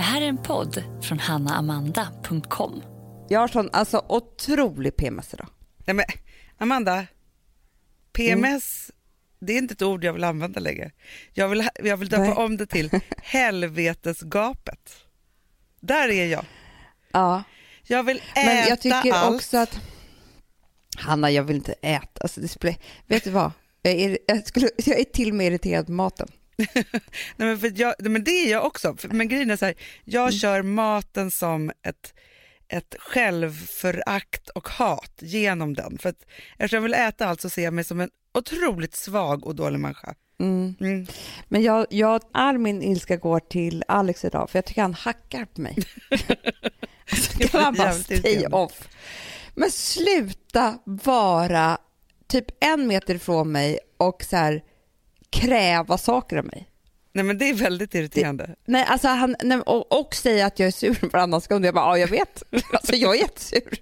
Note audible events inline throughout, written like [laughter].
Det här är en podd från hannaamanda.com. Jag har sån alltså, otrolig PMS idag. Nej, men, Amanda, PMS, det är inte ett ord jag vill använda längre. Jag vill, jag vill döpa Nej. om det till [laughs] helvetesgapet. Där är jag. Ja, Jag vill äta men jag tycker allt. också att... Hanna, jag vill inte äta. Alltså, det spelar, vet du vad? Jag är, jag, skulle, jag är till och med irriterad på maten. [laughs] Nej, men, för jag, men det är jag också. Men grejen är så här, jag Mm. kör maten som ett, ett självförakt och hat genom den. För att, eftersom jag vill äta allt så ser jag mig som en otroligt svag och dålig människa. Mm. Mm. Men jag, jag, all min ilska går till Alex idag, för jag tycker han hackar på mig. [laughs] alltså, Det var bara stay off? Men sluta vara typ en meter ifrån mig och så här kräva saker av mig. Nej men det är väldigt irriterande. Nej, alltså han, nej, och, och säga att jag är sur varannan sekund. Jag bara, ja jag vet. [laughs] Alltså jag är jättesur.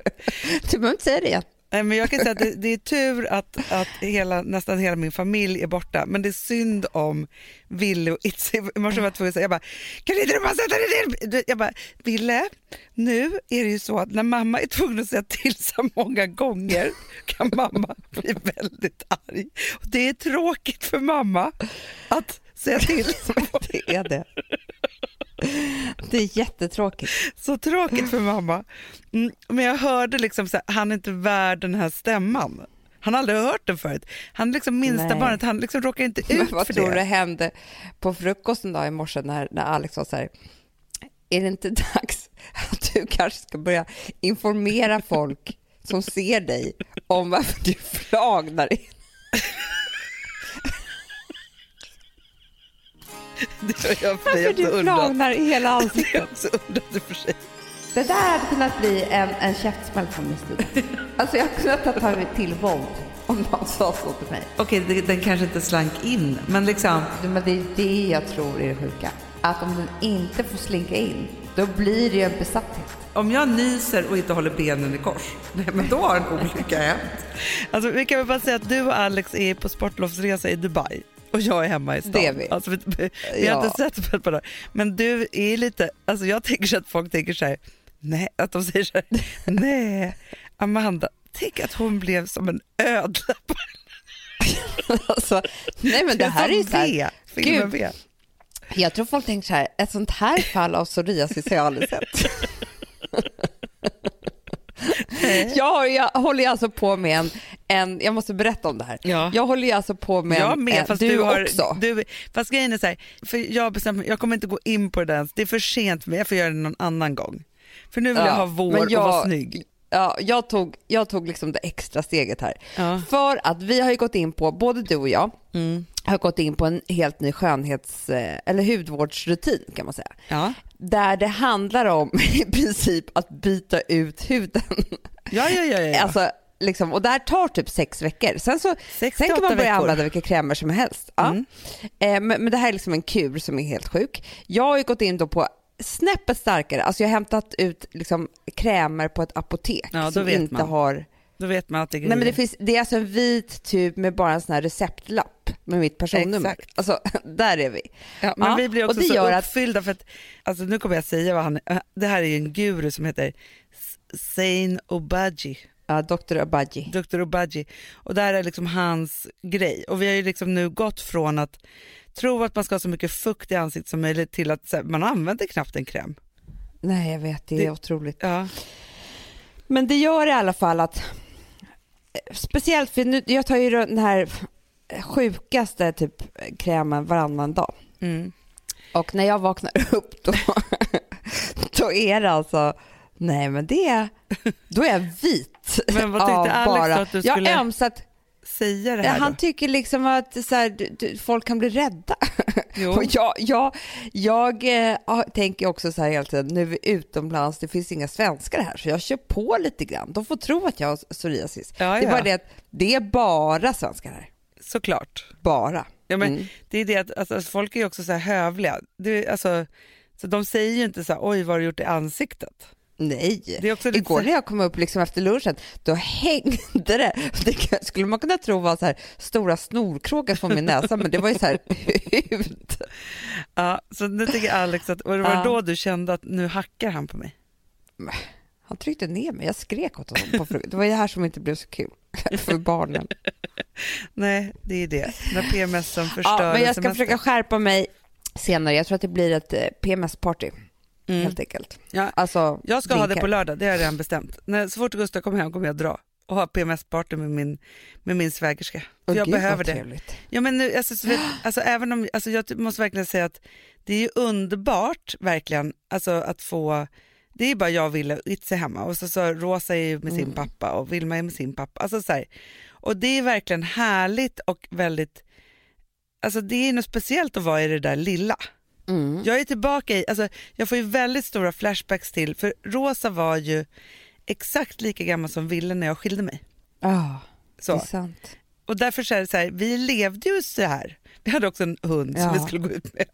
Du behöver inte säga det igen. Nej, men jag kan säga att det, det är tur att, att hela, nästan hela min familj är borta, men det är synd om Ville och Itzy. I morse var jag tvungen att säga, jag bara, kan inte du bara sätta dig ner? Jag bara, Ville, nu är det ju så att när mamma är tvungen att säga till så många gånger kan mamma bli väldigt arg. Och det är tråkigt för mamma att säga till. Det är det. Det är jättetråkigt. Så tråkigt för mamma. Mm, men jag hörde liksom så här, han är inte värd den här stämman. Han har aldrig hört den förut. Han är liksom minsta Nej. barnet, han liksom råkar inte Men ut vad för tror det. du hände på frukosten då i morse när, när Alex var så här, är det inte dags att du kanske ska börja informera folk som ser dig om varför du flagnar in? Det har jag för Varför dig också du flagnar i hela [laughs] Det har ansiktet? jag också undrat i och för sig. Det där hade kunnat bli en, en käftsmäll från min sida. Alltså jag hade kunnat ta mig till våld om någon sa så till mig. Okej, det- den kanske inte slank in, men liksom... Men det är det jag tror är det sjuka. Att om den inte får slinka in, då blir det ju en besatthet. Om jag nyser och inte håller benen i kors, nej, men då har en olycka hänt. Alltså, vi kan väl bara säga att du och Alex är på sportlovsresa i Dubai och jag är hemma i stan. Det vi. Alltså, vi, vi har Ja. inte sett på det. Men du är lite, alltså jag tänker så att folk tänker så här, nej, att de säger så här, nej, Amanda, tänk att hon blev som en ödla. [laughs] Alltså, nej men det här är ju så här, Gud. V. jag tror folk tänker så här, ett sånt här fall av psoriasis har jag aldrig sett. [laughs] [laughs] jag, jag håller ju alltså på med en, en, jag måste berätta om det här. Ja. Jag håller ju alltså på med Jag en, med, en fast du, du, har, också. Du, fast grejen är så här, för jag, bestämmer, jag kommer inte gå in på det ens. Det är för sent mig, jag får göra det någon annan gång. För nu vill jag Ja, ha vår men och jag- vara snygg. Ja, jag tog, jag tog liksom det extra steget här. Ja. För att vi har ju gått in på, både du och jag, Mm. Har gått in på en helt ny skönhets eh, eller hudvårdsrutin kan man säga. Ja. Där det handlar om [laughs] i princip att byta ut huden. Ja, ja, ja, ja. Alltså, liksom, och det här tar typ sex veckor. Sen, så, sen kan man börja veckor. använda vilka krämer som helst. Ja. Mm. Eh, men, men det här är liksom en kur som är helt sjuk. Jag har ju gått in då på snäppet starkare, alltså jag har hämtat ut liksom krämer på ett apotek Ja, som inte man. har Då vet man att det är Nej men det, grejer. finns, det är alltså en vit tub med bara en sån här receptlapp med mitt personnummer. Exakt. Alltså, [laughs] där är vi. Ja, men Ja, vi blir och också det så gör att- uppfyllda för att, alltså nu kommer jag säga vad han är. Det här är ju en guru som heter Zain Obadji. Ja, Dr. Abaji. Dr. Obadji. Och det här är liksom hans grej. Och vi har ju liksom nu gått från att tro att man ska ha så mycket fukt i ansiktet som möjligt till att här, man använder knappt en kräm. Nej, jag vet, det är Det- otroligt. Ja. Men det gör i alla fall att, speciellt för nu, jag tar ju den här sjukaste typ krämen varannan dag. Mm. Och när jag vaknar [laughs] upp då, då är det alltså, nej men det då är jag vit. Men vad tyckte Alex då att du skulle- Jag ömsat, Säga det här han då. tycker liksom att så här, du, du, folk kan bli rädda. Jo. [laughs] Och jag, jag, jag har- tänker också så här hela tiden, nu är vi utomlands, det finns inga svenskar här, så jag kör på lite grann. De får tro att jag har psoriasis. Ja, Det är ja. bara det att det är bara svenskar här. Såklart. Bara. Ja, men Mm. Det är det att alltså, folk är också så här hövliga. Det, alltså, så de säger ju inte så här, oj vad har du gjort i ansiktet? Nej, igår när jag kom upp liksom efter lunchen, då hängde det. [laughs] Det skulle man kunna tro var så här stora snorkråkor från min näsa, men det var ju så här [laughs] ut. Ja, så nu tycker Alex att, och det var Ja. då du kände att nu hackar han på mig. Han tryckte ner mig, jag skrek åt honom på. Det var det här som inte blev så kul [laughs] för barnen. Nej, det är det. När PMSen förstör Ja, men jag ska semester. försöka skärpa mig senare. Jag tror att det blir ett eh, PMS-party, Mm. helt enkelt. Ja, Alltså, jag ska ha det drinkar. på lördag, det har jag redan bestämt. När, så fort Gustav kommer hem kommer jag dra och ha PMS-party med min, med min svägerska. Åh, jag gud, behöver det. trevligt. Ja, men nu, alltså, så vet, alltså, även om, alltså, jag måste verkligen säga att det är underbart verkligen alltså, att få det är bara jag och Ville och Itzy hemma och så, så Rosa är ju med sin Mm. pappa och Vilma är med sin pappa. Alltså, så här. Och det är verkligen härligt och väldigt, alltså det är något speciellt att vara i det där lilla. Mm. Jag är tillbaka i, alltså jag får ju väldigt stora flashbacks till, för Rosa var ju exakt lika gammal som Ville när jag skilde mig. Ja, det Så. är sant. Och därför så är det så här, vi levde ju så här. Vi hade också en hund som Ja. vi skulle gå ut med.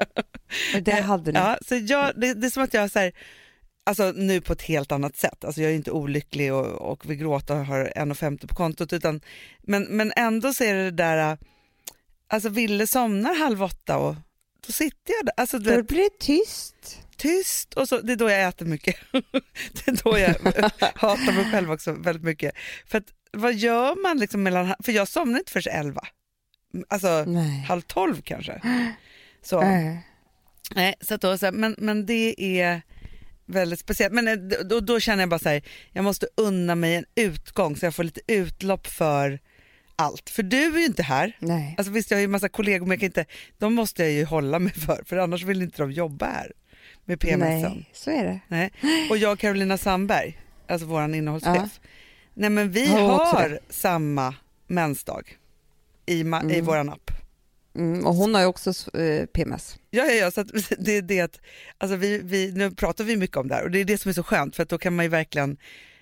Det hade ni. Ja, så jag, det, det är som att jag så här, alltså nu på ett helt annat sätt. Alltså jag är inte olycklig och, och vill gråta och har 1,50 på kontot. Utan, men, men ändå så är det det där, alltså Ville somnar halv åtta och då sitter jag där. Alltså, Då vet, blir det tyst. tyst och så, det är då jag äter mycket. [laughs] det är då jag [laughs] hatar mig själv också väldigt mycket. För att, vad gör man liksom mellan, för jag somnar inte förrän elva. Alltså Nej. halv tolv kanske. [gasps] Så, Äh. nej, så då, så här, men, men det är väldigt speciellt. Men eh, då, då känner jag bara så här, jag måste unna mig en utgång så jag får lite utlopp för allt. För du är ju inte här. Nej. Alltså visst, jag har ju massa kollegor men jag kan inte, de måste jag ju hålla mig för, för annars vill inte de jobba här med PMSen. Nej, så är det. Nej. Och jag och Carolina Sandberg, alltså vår innehållschef, nej men vi Har har samma mensdag i, ma- i Mm. våran app. Mm, och hon har ju också eh, PMS. Ja, ja, ja så [laughs] det är det att, alltså vi, vi, nu pratar vi mycket om det här och det är det som är så skönt för att då kan man ju verkligen,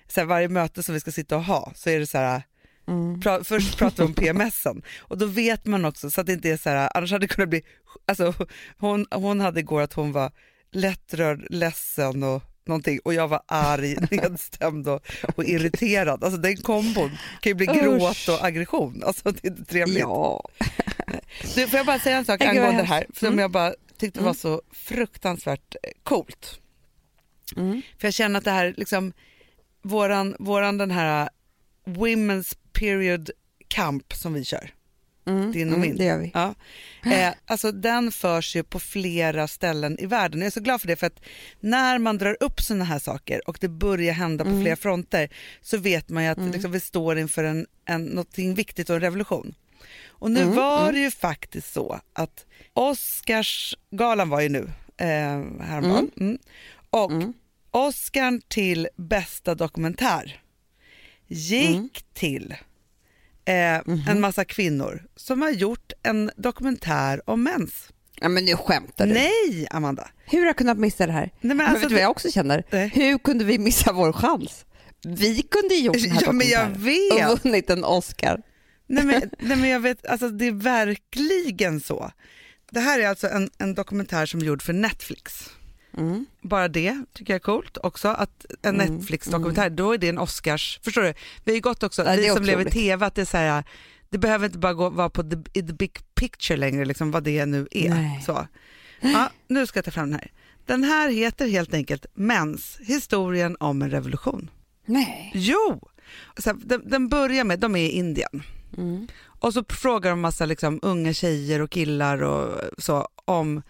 så här, varje möte som vi ska sitta och ha så är det så här, Mm. pra, först pratar vi om PMSen och då vet man också så att det inte är så här, annars hade det kunnat bli, alltså hon, hon hade igår att hon var lättrörd, ledsen och någonting och jag var arg, [laughs] nedstämd och, och irriterad. Alltså den kombon kan ju bli Usch. gråt och aggression. Alltså det är inte trevligt. Ja. Du, får jag bara säga en sak vad angående det här som Mm. jag bara tyckte Mm. var så fruktansvärt eh, coolt. Mm. För jag känner att det här, liksom, våran, våran den här Women's Period Camp som vi kör, Mm. Din och mm, min. Det gör vi. ja, [laughs] eh, alltså den förs ju på flera ställen i världen. Jag är så glad för det för att när man drar upp sådana här saker och det börjar hända på Mm. flera fronter så vet man ju att Mm. liksom, vi står inför en, en, någonting viktigt och en revolution. Och nu Mm, var mm. det ju faktiskt så att Oscarsgalan var ju nu eh, häromdagen. Mm. Och Mm. Oscarn till bästa dokumentär gick Mm. till eh, Mhm. en massa kvinnor som har gjort en dokumentär om mens. Ja, men nu skämtar du. Nej, Amanda. Hur har jag kunnat missa det här? Nej, men Men alltså, vet du vad jag också känner? Nej. Hur kunde vi missa vår chans? Vi kunde ju gjort den här ja, men jag dokumentären vet. och vunnit en Oscar. Nej, men, [laughs] nej, men jag vet, alltså, det är verkligen så. Det här är alltså en, en dokumentär som är gjord för Netflix. Mm. Bara det tycker jag är coolt också, att en Mm, Netflix-dokumentär, då är det en Oscars... Förstår du? Vi har ju gått också, Ja, vi som lever i tv, att det är så här, det behöver inte bara gå, vara på the, the big picture längre, liksom, vad det nu är. Nej. Så. Ja, nu ska jag ta fram den här. Den här heter helt enkelt Mens, historien om en revolution. Nej. Jo! Så den, den börjar med, de är i Indien. Mm. Och så frågar de massa liksom, unga tjejer och killar och så om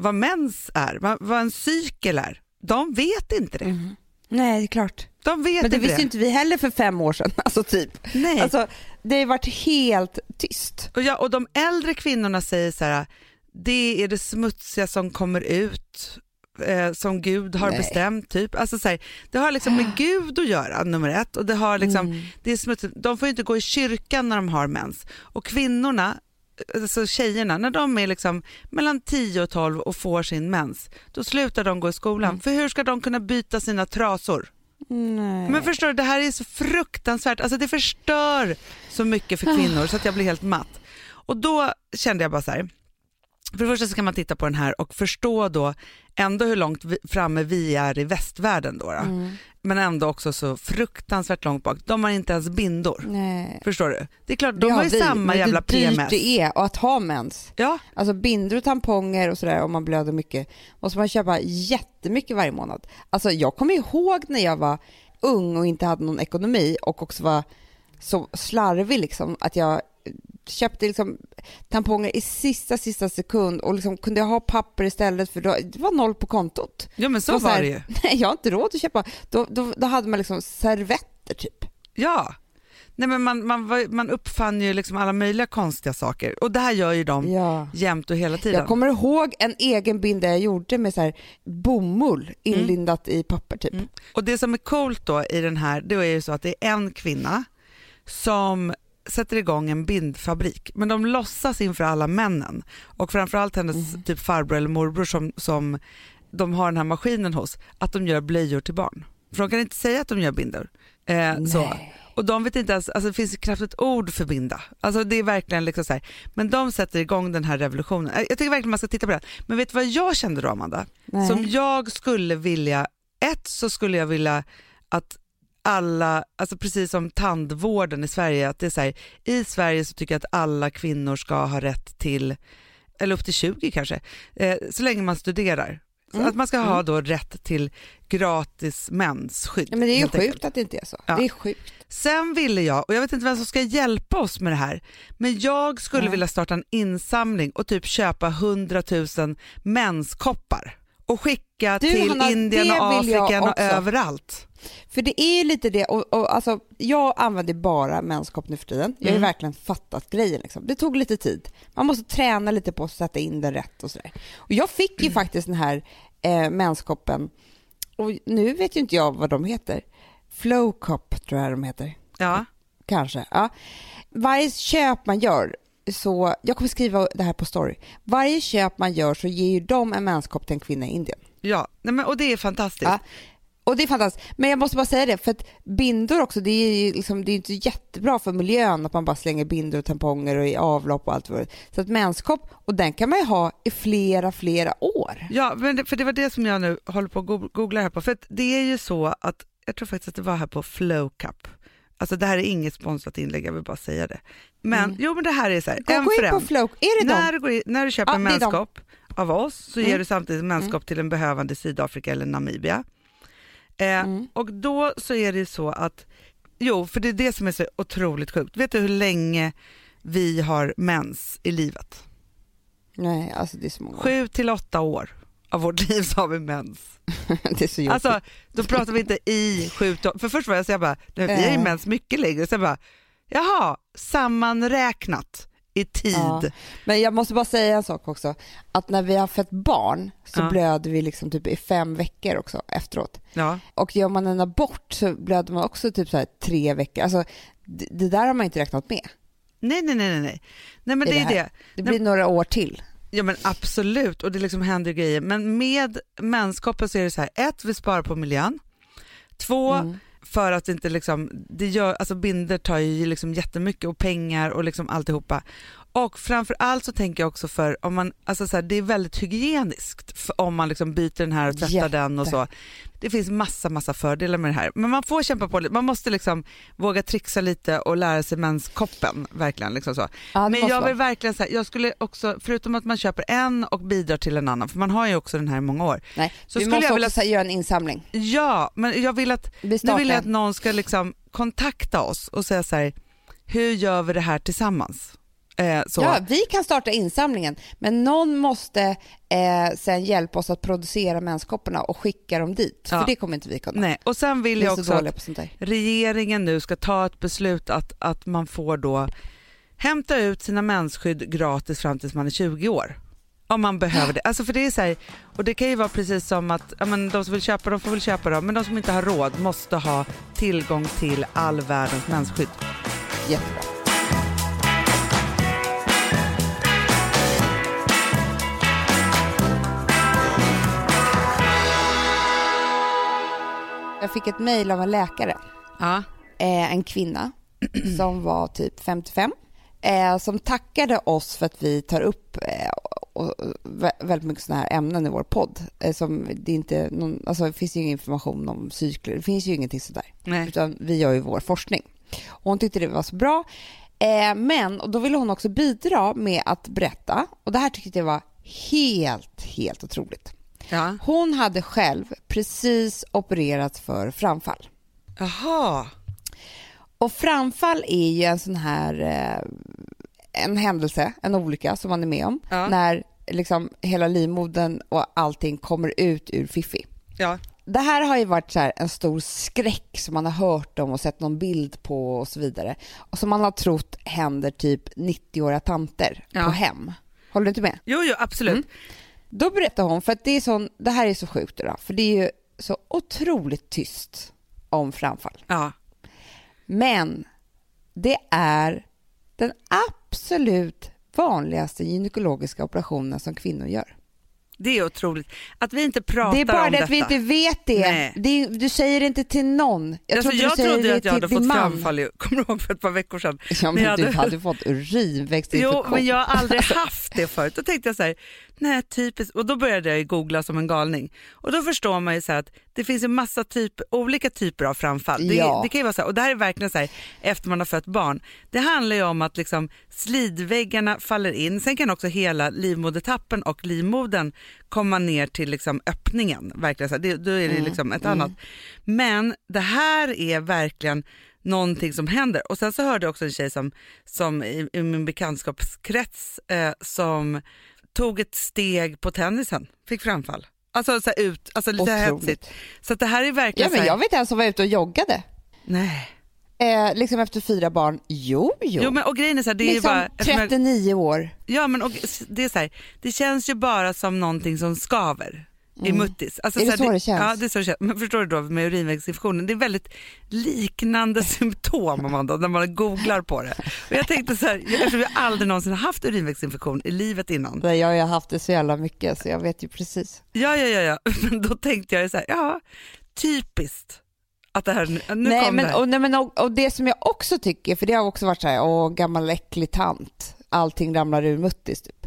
vad mens är, vad, vad en cykel är. De vet inte det. Mm. Nej, det är klart. De vet Men det inte visste ju inte vi heller för fem år sedan. [laughs] Alltså typ. Nej. Alltså, det har varit helt tyst. och, ja, och de äldre kvinnorna säger så här, det är det smutsiga som kommer ut eh, som Gud har Nej. bestämt. typ. Alltså, så här, det har liksom med [gasps] Gud att göra, nummer ett. Och det har liksom, Mm. det är smutsigt. De får inte gå i kyrkan när de har mens. Och kvinnorna, alltså tjejerna, när de är liksom mellan 10 och 12 och får sin mens, då slutar de gå i skolan. Mm. För hur ska de kunna byta sina trasor? Nej. Men förstår du, det här är så fruktansvärt. Alltså det förstör så mycket för kvinnor så att jag blir helt matt. Och då kände jag bara så här, för det första så kan man titta på den här och förstå då ändå hur långt framme vi är i västvärlden då. då. Mm. Men ändå också så fruktansvärt långt bak. De har inte ens bindor. Nej. Förstår du? Det är klart, Det de har ju vi, samma men jävla hur dyrt PMS. det är att ha mens. Ja, Alltså bindor och tamponger och sådär om man blöder mycket måste man köpa jättemycket varje månad. Alltså jag kommer ihåg när jag var ung och inte hade någon ekonomi och också var så slarvig liksom att jag köpte liksom tamponger i sista, sista sekund och liksom kunde jag ha papper istället för då, det var noll på kontot. ja men så Det var det ju. [laughs] Nej, jag har inte råd att köpa. Då, då, då hade man liksom servetter typ. Ja. Nej, men man, man, man uppfann ju liksom alla möjliga konstiga saker och det här gör ju de Ja. jämt och hela tiden. Jag kommer ihåg en egen binda jag gjorde med så här bomull inlindat i papper typ. Mm. Och det som är coolt då i den här, det är ju så att det är en kvinna som sätter igång en bindfabrik, men de låtsas inför alla männen och framförallt hennes Mm. typ farbror eller morbror som, som de har den här maskinen hos, att de gör blöjor till barn. För de kan inte säga att de gör bindor. Eh, så. Och de vet inte ens, alltså det finns knappt ett ord för binda. Alltså det är verkligen liksom så här. Men de sätter igång den här revolutionen. Jag tycker verkligen man ska titta på det. Men vet du vad jag kände då Amanda? Nej. Som jag skulle vilja, ett så skulle jag vilja att alla, alltså precis som tandvården i Sverige, att det är så här, i Sverige så tycker jag att alla kvinnor ska ha rätt till, eller upp till 20 kanske, eh, så länge man studerar. Mm. Att man ska ha då rätt till gratis mensskydd. Ja, men det är ju sjukt enkelt. att det inte är så. Ja. Det är sjukt. Sen ville jag, och jag vet inte vem som ska hjälpa oss med det här, men jag skulle Nej. vilja starta en insamling och typ köpa 100 000 menskoppar och skicka Du, till Hanna, Indien och Afrika och överallt. För det är ju lite det, och, och alltså, jag använder bara menskopp nu för tiden. Jag har Mm. verkligen fattat grejen. Liksom. Det tog lite tid. Man måste träna lite på att sätta in den rätt och sådär. Och jag fick ju [clears throat] faktiskt den här eh, menskoppen, och nu vet ju inte jag vad de heter. Flowcop tror jag de heter. Ja. Kanske. Ja. Varje köp man gör, så, jag kommer skriva det här på story. Varje köp man gör så ger ju de en menskopp till en kvinna i Indien. Ja, Nej, men, och det är fantastiskt. Ja. Och det är fantastiskt. Men jag måste bara säga det, för att bindor också, det är ju liksom, det är inte jättebra för miljön att man bara slänger bindor och tamponger och i avlopp och allt vad. Så att menskopp, och den kan man ju ha i flera, flera år. Ja, men det, för det var det som jag nu håller på att go- googla här på. För det är ju så att, jag tror faktiskt att det var här på Flowcup. Alltså det här är inget sponsrat inlägg, jag vill bara säga det. Men Mm. jo men det här är så här, Gå, en gå för in på en. Flow, är det När du, när du köper Ja, en menskopp av oss så Mm. ger du samtidigt menskopp till en behövande i Sydafrika eller Namibia. Eh, Mm. Och då så är det så att, jo för det är det som är så otroligt sjukt. Vet du hur länge vi har mens i livet? Nej, alltså det är så många. Sju till åtta år av vårt liv så har vi mens. [laughs] Det är så jobbigt. Alltså då pratar vi inte i sju För först var jag så jag bara, vi har ju Ja. mens mycket längre. Så jag bara, jaha, sammanräknat i tid. Ja. Men jag måste bara säga en sak också. Att när vi har fött barn så Ja. blöder vi liksom typ i fem veckor också efteråt. Ja. Och gör man en abort så blöder man också typ så här tre veckor. Alltså, det, det där har man inte räknat med. Nej, nej, nej, nej, nej. Men det det är det. Det blir några år till. Ja men absolut och det liksom händer grejer. Men med menskoppen så är det så här, ett, vi sparar på miljön. Två, Mm. för att inte liksom, det gör, alltså binder tar ju liksom jättemycket och pengar och liksom alltihopa. Och framför allt så tänker jag också för om man, alltså så här, det är väldigt hygieniskt om man liksom byter den här och tvättar Jätte. den och så. Det finns massa, massa fördelar med det här. Men man får kämpa på lite, man måste liksom våga trixa lite och lära sig menskoppen, verkligen. Liksom så. Ja, Men jag vill verkligen säga, jag skulle också, förutom att man köper en och bidrar till en annan, för man har ju också den här i många år. Nej, så vi skulle måste jag också vilja- så här göra en insamling. Ja, men jag vill att, Vi nu vill jag att någon ska liksom kontakta oss och säga så här, hur gör vi det här tillsammans? Eh. Ja, vi kan starta insamlingen, men någon måste eh, sen hjälpa oss att producera menskopporna och skicka dem dit. Ja. För det kommer inte vi kunna. Nej. Och sen vill vi jag så också att regeringen nu ska ta ett beslut att, att man får då hämta ut sina mensskydd gratis fram tills man är 20 år. Om man behöver det. Alltså för det är så här, och det kan ju vara precis som att ja, men de som vill köpa dem får väl köpa dem, men de som inte har råd måste ha tillgång till all världens mensskydd. Jättebra. Jag fick ett mejl av en läkare, Ja. eh, en kvinna [clears throat] som var typ 55, eh, som tackade oss för att vi tar upp eh, och, vä- väldigt mycket sådana här ämnen i vår podd. Eh, som det, inte någon, alltså, det finns ju ingen information om cykler, det finns ju ingenting sådär. Nej. Utan vi gör ju vår forskning. Och hon tyckte det var så bra. Eh, men och då ville hon också bidra med att berätta, och det här tyckte jag var helt, helt otroligt. Ja. Hon hade själv precis opererats för framfall. Jaha. Och framfall är ju en sån här eh, en händelse, en olycka som man är med om Ja. när liksom hela livmodern och allting kommer ut ur fiffi. Ja. Det här har ju varit så en stor skräck som man har hört om och sett någon bild på och så vidare. Och som man har trott händer typ 90-åriga tanter Ja. på hem. Håller du inte med? Jo, jo, absolut. Mm. Då berättar hon, för att det är sån, det här är så sjukt då, för det är ju så otroligt tyst om framfall. Ja. Men det är den absolut vanligaste gynekologiska operationen som kvinnor gör. Det är otroligt. Att vi inte pratar Det är bara om det detta. att vi inte vet det. Det du säger det inte till någon. Jag, alltså, trodde jag trodde att jag hade fått man. framfall, ju. [laughs] kommer ihåg för ett par veckor sedan? Ja, men jag du hade- hade fått urinvägsinfektion. [laughs] Jo, men jag har aldrig [laughs] haft det förut. Då tänkte jag så här, nej typiskt. Och då började jag googla som en galning. Och då förstår man ju så här att det finns en massa typ, olika typer av framfall. Det, Ja. det kan ju vara så här, och det här är verkligen så här, efter man har fött barn. Det handlar ju om att liksom slidväggarna faller in. Sen kan också hela livmodertappen och livmodern komma ner till liksom öppningen. Verkligen så här. Det, då är det Mm, liksom ett annat. Men det här är verkligen någonting som händer. Och sen så hörde jag också en tjej som, som i, i min bekantskapskrets eh, som tog ett steg på tennisen, fick framfall. Alltså så ut, alltså lite Otroligt. hetsigt. Så det här är Ja, verkligen men så här, jag vet en som var ute och joggade. nej. Eh, liksom efter fyra barn. Jo, jo. Jo, men, och grejen är så här, det är liksom bara, eftersom jag- 39 år. Ja men och, det är så här, det känns ju bara som någonting som skaver i muttis. Alltså, Mm. Är det här, så det känns? Ja det är så det känns. Men förstår du då med urinvägsinfektionen, det är väldigt liknande [laughs] symptom Amanda, när man googlar på det. Och jag tänkte så här, eftersom jag aldrig någonsin haft urinvägsinfektion i livet innan. Nej, Jag har haft det så jävla mycket så jag vet ju precis. Ja ja ja, ja. [laughs] men då tänkte jag så här, ja typiskt att det här, nu nej, kom det men, här. och, nej, men, och, och det som jag också tycker, för det har också varit så här, åh gammal äcklig tant, allting ramlar ur muttis typ.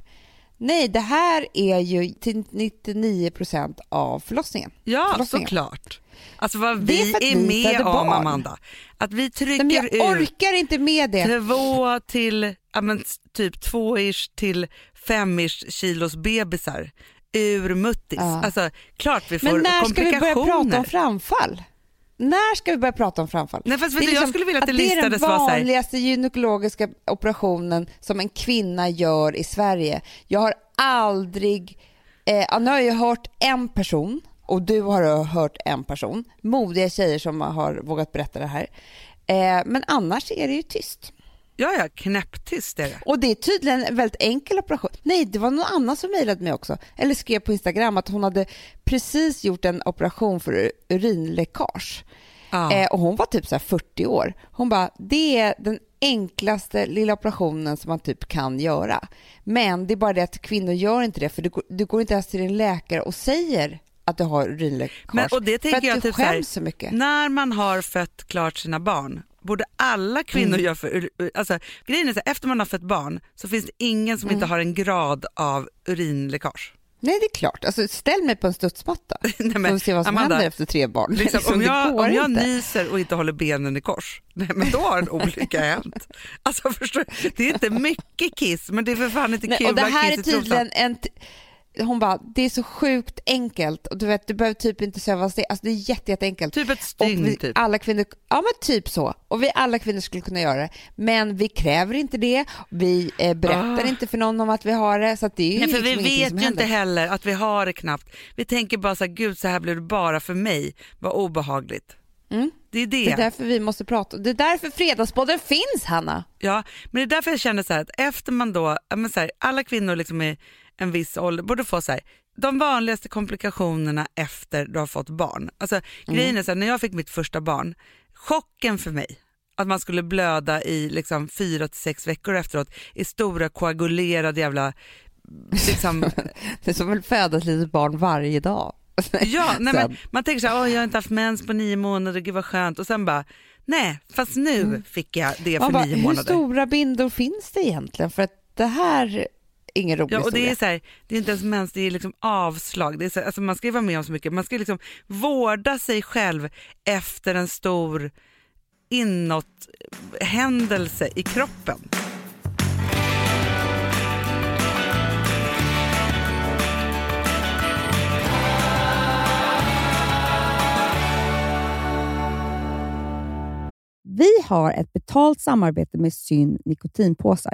Nej, det här är ju till 99% av förlossningen. Ja förlossningen. såklart. Alltså vad är vi är vi med om barn. Amanda. Att vi trycker Nej, jag orkar inte med det. två till ja, men, typ två-ish till fem-ish kilos bebisar ur muttis. Ja. Alltså klart vi får Men när ska vi börja komplikationer. prata om framfall? När ska vi börja prata om framfall? Nej, fast Det är du, jag liksom skulle vilja att det det är den vanligaste gynekologiska operationen som en kvinna gör i Sverige. Jag har aldrig, eh, nu har jag hört en person och du har hört en person, modiga tjejer som har vågat berätta det här. Eh, men annars är det ju tyst. Ja ja knäpptyst är det. Och det är tydligen en väldigt enkel operation. Nej, det var någon annan som mejlade mig också, eller skrev på Instagram att hon hade precis gjort en operation för ur- urinläckage. Ja. Eh, och hon var typ så här 40 år. Hon bara, det är den enklaste lilla operationen som man typ kan göra. Men det är bara det att kvinnor gör inte det, för du, går- du går inte ens till din läkare och säger att du har urinläckage. Men, och det för tänker att jag du typ så här, skäms så mycket. När man har fött klart sina barn borde alla kvinnor Mm. göra för alltså, grejen är så här, efter man har fött barn så finns det ingen som Mm. inte har en grad av urinläckage. Nej, det är klart. Alltså, ställ mig på en studsmatta [laughs] Nej, så men, får vi se vad som Amanda, händer efter tre barn. Liksom, Liksom, om jag, om jag inte. nyser och inte håller benen i kors, nej, men då har en olycka hänt. Alltså, förstår, det är inte mycket kiss, men det är för fan inte kul och det här är tydligen en... Hon bara, det är så sjukt enkelt och du vet, du behöver typ inte söva steg. Alltså det är jätte, jätteenkelt. Typ ett stygn vi, typ. alla kvinnor, ja men typ så. Och vi alla kvinnor skulle kunna göra det. Men vi kräver inte det. Vi eh, berättar Ah. inte för någon om att vi har det. Så det är Nej, för vi liksom vet ju inte heller att vi har det knappt. Vi tänker bara så här, gud så här blev det bara för mig, vad obehagligt. Mm. Det är det. Det är därför vi måste prata. Det är därför Fredagspodden finns Hanna. Ja, men det är därför jag känner så här att efter man då, men så här, alla kvinnor liksom i en viss ålder borde få så här, de vanligaste komplikationerna efter du har fått barn. Alltså grejen är så här, när jag fick mitt första barn, chocken för mig att man skulle blöda i liksom fyra till sex veckor efteråt i stora koagulerade jävla liksom, [laughs] Det är som väl föda ett litet barn varje dag. Ja, [laughs] nej, men man tänker så här, "Åh, jag har inte haft mens på nio månader, gud vad skönt. Och sen bara, nej, fast nu fick jag det för Man bara, nio hur månader. stora bindor finns det egentligen? För att det här ingen rolig Ja, och det historia. är, så här, det är inte ens mens, det är liksom avslag. Det är så, här, alltså man ska ju vara med om så mycket. Man ska liksom vårda sig själv efter en stor inåt händelse i kroppen. Vi har ett betalt samarbete med Syn nikotinpåsar.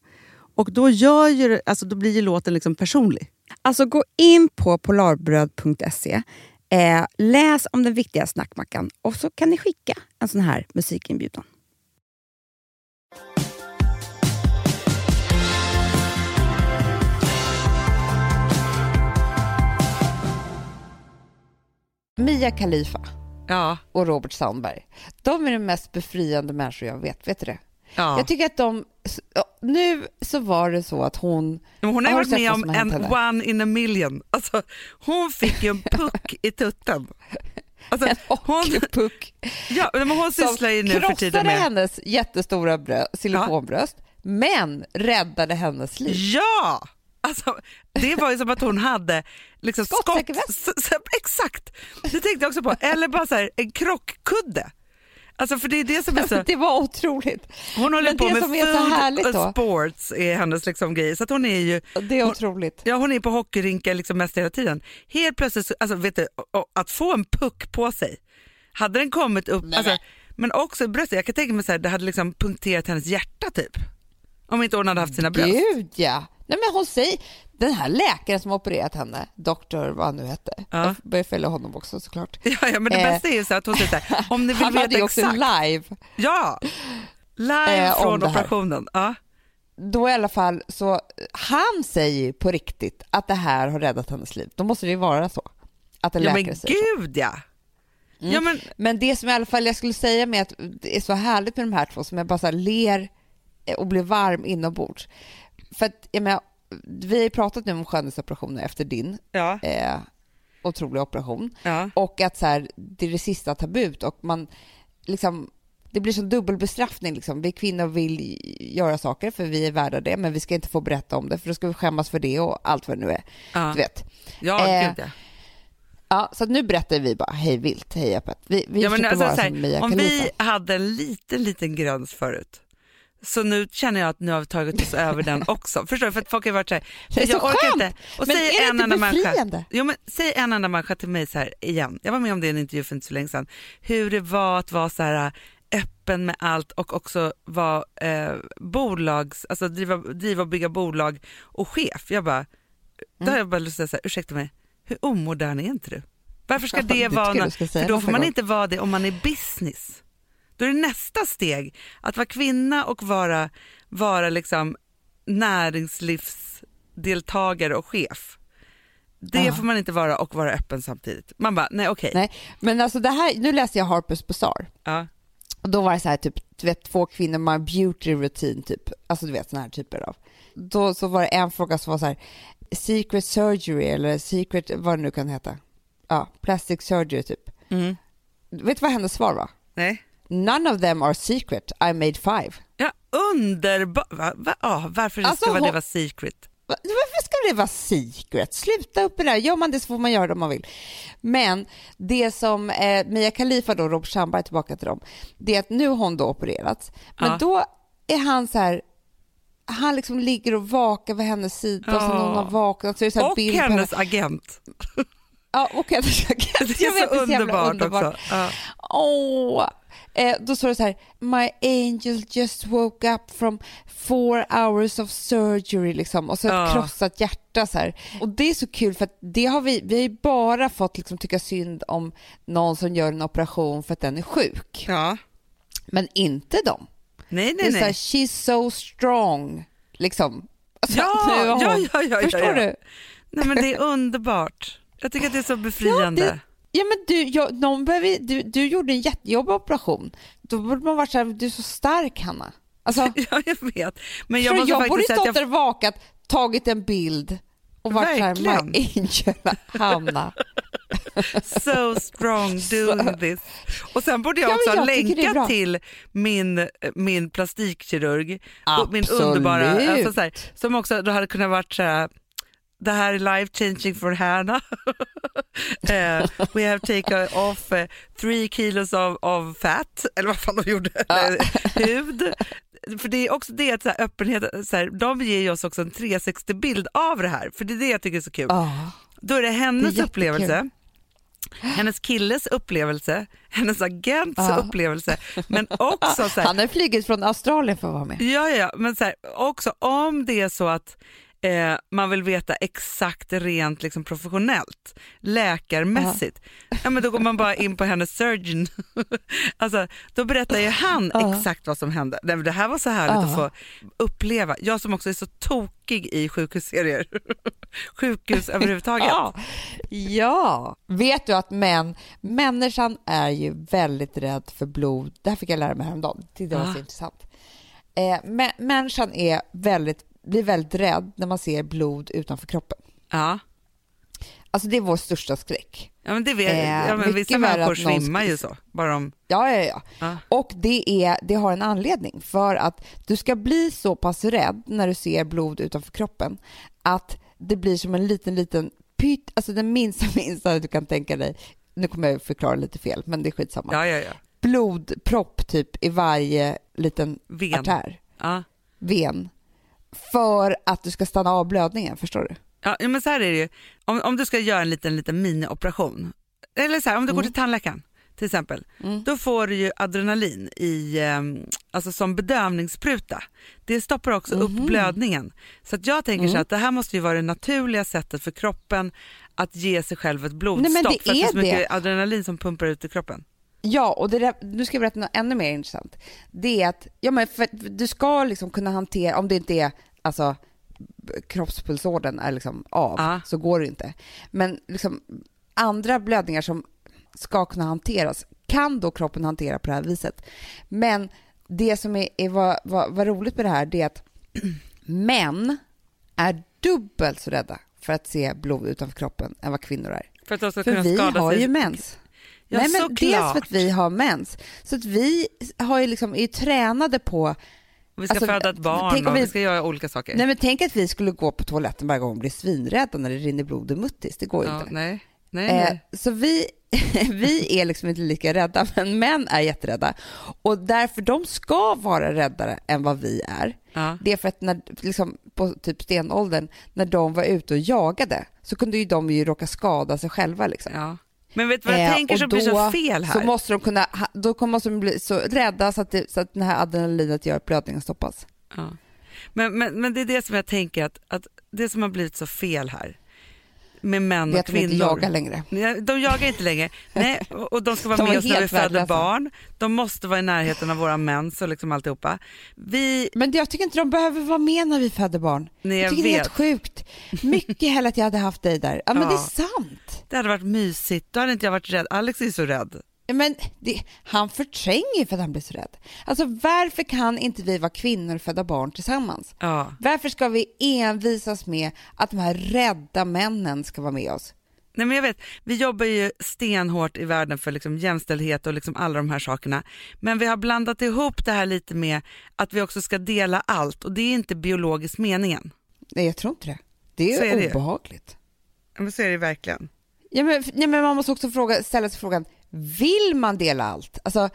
Och då, gör ju, alltså, då blir ju låten liksom personlig. Alltså gå in på polarbröd.se, eh, läs om den viktiga snackmackan och så kan ni skicka en sån här musikinbjudan. Mia Khalifa ja. och Robert Sandberg. De är de mest befriande människor jag vet. Vet du det? Ja. Jag tycker att de nu så var det så att hon... Men hon har ju varit med om en henne? one in a million. Alltså, hon fick ju en [laughs] puck i tutten. Alltså, En hon, hockeypuck ja, men hon sysslar ju nu för tiden med... hennes jättestora brö- silikonbröst, men räddade hennes liv. Ja! Alltså, det var ju som att hon hade liksom skott... Exakt! Det tänkte jag också på. Eller bara så här, en krockkudde. Alltså för det är det som är så... [laughs] Det var otroligt. Hon håller Men på med food och då- sports är hennes liksom grej. Så att hon är ju Det är Hon- otroligt. Ja, hon är på hockeyrinkar liksom mest hela tiden. Helt plötsligt, så- alltså, vet du, att få en puck på sig, hade den kommit upp, alltså, men också bröstet, jag kan tänka mig så här, det hade liksom punkterat hennes hjärta typ. Om inte hon hade haft sina bröst. Gud ja. Nej, men hon säger, den här läkaren som opererat henne, doktor vad han nu hette, Ja. jag börjar följa honom också såklart. Ja, ja, men det Eh, bästa är ju så att hon säger så här, om ni [laughs] vill Han hade veta ju också exakt. live. Ja, live Eh, från operationen. Ja. Då i alla fall så, han säger ju på riktigt att det här har räddat hennes liv. Då måste det ju vara så. Att en ja, läkare men säger så. gud ja. Mm. Ja, men, Men det som i alla fall jag skulle säga med att det är så härligt med de här två som jag bara så ler och blir varm inombords. För att jag menar, vi har ju pratat nu om skönhetsoperationer efter din ja, eh, otroliga operation ja. och att så här, det är det sista tabut och man liksom det blir som dubbelbestraffning. Liksom. Vi kvinnor vill göra saker för vi är värda det, men vi ska inte få berätta om det för då ska vi skämmas för det och allt vad det nu är. ja. Du vet. ja Eh, gud ja. Ja, så nu berättar vi bara hej vilt, hej öppet. Vi, vi ja men alltså, vara här, som Mia om Khalifa. vi hade en liten, liten gräns förut, så nu känner jag att nu har vi tagit oss över den också. [laughs] Förstår du? För att folk har varit så här, Det är jag så orkar skönt. inte. Och Men säg är det en inte enda människa, befriande? jo, men säg en enda människa till mig så här igen, jag var med om det i en intervju för inte så länge sedan, hur det var att vara så här öppen med allt och också vara eh, bolags, alltså driva, driva och bygga bolag och chef. Jag bara, då Mm. har jag bara lust att säga, ursäkta mig, hur omodern är inte du? Varför ska [laughs] Ja, det det vara, tycker jag nå- du ska säga för då får man gång. inte vara det om man är business. Då är det nästa steg, att vara kvinna och vara, vara liksom näringslivsdeltagare och chef. Det Ja. får man inte vara och vara öppen samtidigt. Man bara, nej okej. Nej, men alltså det här, nu läste jag Harper's Bazaar Ja. och då var det så här typ, du vet två kvinnor med beauty routine typ, alltså du vet såna här typer av. Då så var det en fråga som var så här, secret surgery eller secret, vad det nu kan heta. Ja, plastic surgery typ. Mm. Vet du vad hennes svar var? Nej. None of them are secret, I made five. Ja, underbart. Va? Va? Ja, varför Alltså, ska hon- det vara secret? Va- Varför ska det vara secret? Sluta upp med det där. Gör man det så får man göra det om man vill. Men det som eh, Mia Khalifa då, Robert Sandberg, tillbaka till dem, det är att nu har hon då opererats. Men Ja. då är han så här, han liksom ligger och vakar vid hennes sida och så när hon har vaknat så är det så här Och hennes agent. Ja, och hennes Det agent. är Jag vet, så jävla underbart, också. Ja. Åh! Eh, då står det så här, My angel just woke up from four hours of surgery liksom och så ett Ja. krossat hjärta så här. Och det är så kul för att det har vi, vi har ju bara fått liksom tycka synd om någon som gör en operation för att den är sjuk. ja. Men inte dem. Nej, Det nej, är så här, nej. she's so strong liksom. Alltså, Ja, ja, ja, ja, Förstår ja, ja. du? nej, men det är underbart. Jag tycker att det är så befriande. det- Ja men du, jag, någon behöver, du, du gjorde en jättejobbig operation. Då borde man varit så här, du är så stark Hanna. Alltså, [laughs] Ja, jag vet. Men jag jag, jag borde stått att där jag... vakat, tagit en bild och varit så här, my angel Hanna. [laughs] So strong [laughs] doing this. Och sen borde jag Ja, också ha jag bra. till min, min plastikkirurg. och Min Absolut. underbara, alltså så här, som också då hade kunnat varit så här, det här är life changing for Hanna. [laughs] Eh, we have taken off eh, three kilos of, of fat, eller vad fan de gjorde, hud. För det är också det att så här, öppenhet, så här, de ger ju oss också en 360-bild av det här, för det är det jag tycker är så kul. Ja. Då är det hennes Det är upplevelse, hennes killes upplevelse, hennes agents Ja. upplevelse, men också så här, Han har flugit från Australien för att vara med. ja, ja, men så här, också om det är så att eh, man vill veta exakt rent liksom, professionellt, läkarmässigt, ja, men då går man bara in på hennes surgeon. [laughs] alltså, då berättar ju han Ja. exakt vad som hände. Nej, men Det här var så härligt Ja. att få uppleva, jag som också är så tokig i sjukhusserier, [laughs] sjukhus överhuvudtaget. Ja. Ja, vet du att män, människan är ju väldigt rädd för blod. Det här fick jag lära mig häromdagen. Det var så Ah. intressant. Eh, mä- människan är väldigt, blir väldigt rädd när man ser blod utanför kroppen. Ja. Alltså det är vår största skräck. Ja men det vet Eh, ja, men vissa människor svimmar ju så. Bara de, Ja, ja, ja. ja. Och det, är, det har en anledning. För att du ska bli så pass rädd när du ser blod utanför kroppen att det blir som en liten, liten pytt, alltså den minsta, [laughs] minsta du kan tänka dig. Nu kommer jag förklara lite fel, men det är skitsamma. ja, ja, ja. Blodpropp typ i varje liten Ven. artär, Ja. ven. För att du ska stanna av blödningen, förstår du? Ja, men så här är det ju. Om, om du ska göra en liten, liten minioperation, eller så här, om du går till tandläkaren till exempel, Mm. då får du ju adrenalin i, eh, alltså som bedövningsspruta. Det stoppar också upp blödningen. Så att jag tänker så att det här måste ju vara det naturliga sättet för kroppen att ge sig själv ett blodstopp Nej, men det för att det är så mycket det. adrenalin som pumpar ut i kroppen. Ja, och där, nu ska jag berätta något ännu mer intressant. Det är att ja, men för, du ska liksom kunna hantera, om det inte är alltså, kroppspulsådern är liksom av, Ja. så går det inte. Men liksom, andra blödningar som ska kunna hanteras kan då kroppen hantera på det här viset. Men det som är, är vad, vad, vad roligt med det här det är att [clears throat] män är dubbelt så rädda för att se blod utanför kroppen än vad kvinnor är. För För vi har ju mens. Ja, Nej, men såklart. dels för att vi har mens. Så att vi har ju liksom, är ju tränade på... Vi ska alltså, föda ett barn och vi vi- ska göra olika saker. Nej men tänk att vi skulle gå på toaletten varje gång och bli svinrädda när det rinner blod i muttis. Det går ju ja, inte. nej. Nej, Eh, nej. så vi, [laughs] vi är liksom inte lika rädda, men män är jätterädda. Och därför de ska vara räddare än vad vi är. Ja. Det är för att när, liksom, på typ stenåldern, när de var ute och jagade, så kunde ju de ju råka skada sig själva. Liksom. Ja. Men vet du vad jag Eh, tänker som blir så fel här? Så måste de kunna, då måste de bli så rädda så att, det, så att den här adrenalinet gör att blödningen stoppas. Ja. Men, men, men det är det som jag tänker att, att det som har blivit så fel här med män och att de inte kvinnor. jagar längre. De jagar inte längre. Nej, och de ska vara [laughs] De med oss när vi föder barn. De måste vara i närheten av våra mens och liksom alltihopa. Vi, Men jag tycker inte de behöver vara med när vi föder barn. nej, Jag jag tycker det är helt vet. sjukt. Mycket hellre att jag hade haft dig där. Ja, men Ja. det är [laughs] sant. Det hade varit mysigt. Då hade inte jag varit rädd. Alex är så rädd. Men det, han förtränger för att han blir så rädd. Alltså varför kan inte vi vara kvinnor och föda barn tillsammans? Ja. Varför ska vi envisas med att de här rädda männen ska vara med oss? Nej, men jag vet, vi jobbar ju stenhårt i världen för liksom jämställdhet och liksom alla de här sakerna. Men vi har blandat ihop det här lite med att vi också ska dela allt och det är inte biologiskt meningen. Nej, jag tror inte det. Det är, Så är det ju. obehagligt. Ja, Men så är det verkligen. Ja, men, ja, men man måste också fråga, ställa sig frågan, vill man dela allt? Alltså,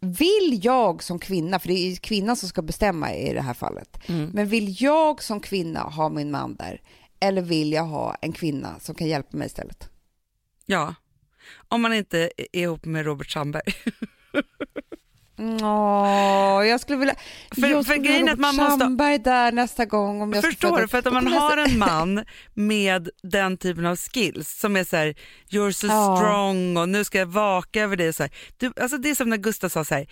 vill jag som kvinna, för det är kvinnan som ska bestämma i det här fallet, men vill jag som kvinna ha min man där? Eller vill jag ha en kvinna som kan hjälpa mig istället? Ja. Om man inte är ihop med Robert Sandberg. [laughs] Åh, jag skulle vilja... För- jag för skulle grejen vilja är att man måste- där nästa gång. Om jag Förstår du? För att om man har en man med den typen av skills som är så här, you're so Ja. strong och nu ska jag vaka över dig. Så här. Du, alltså det är som när Gustav sa så här,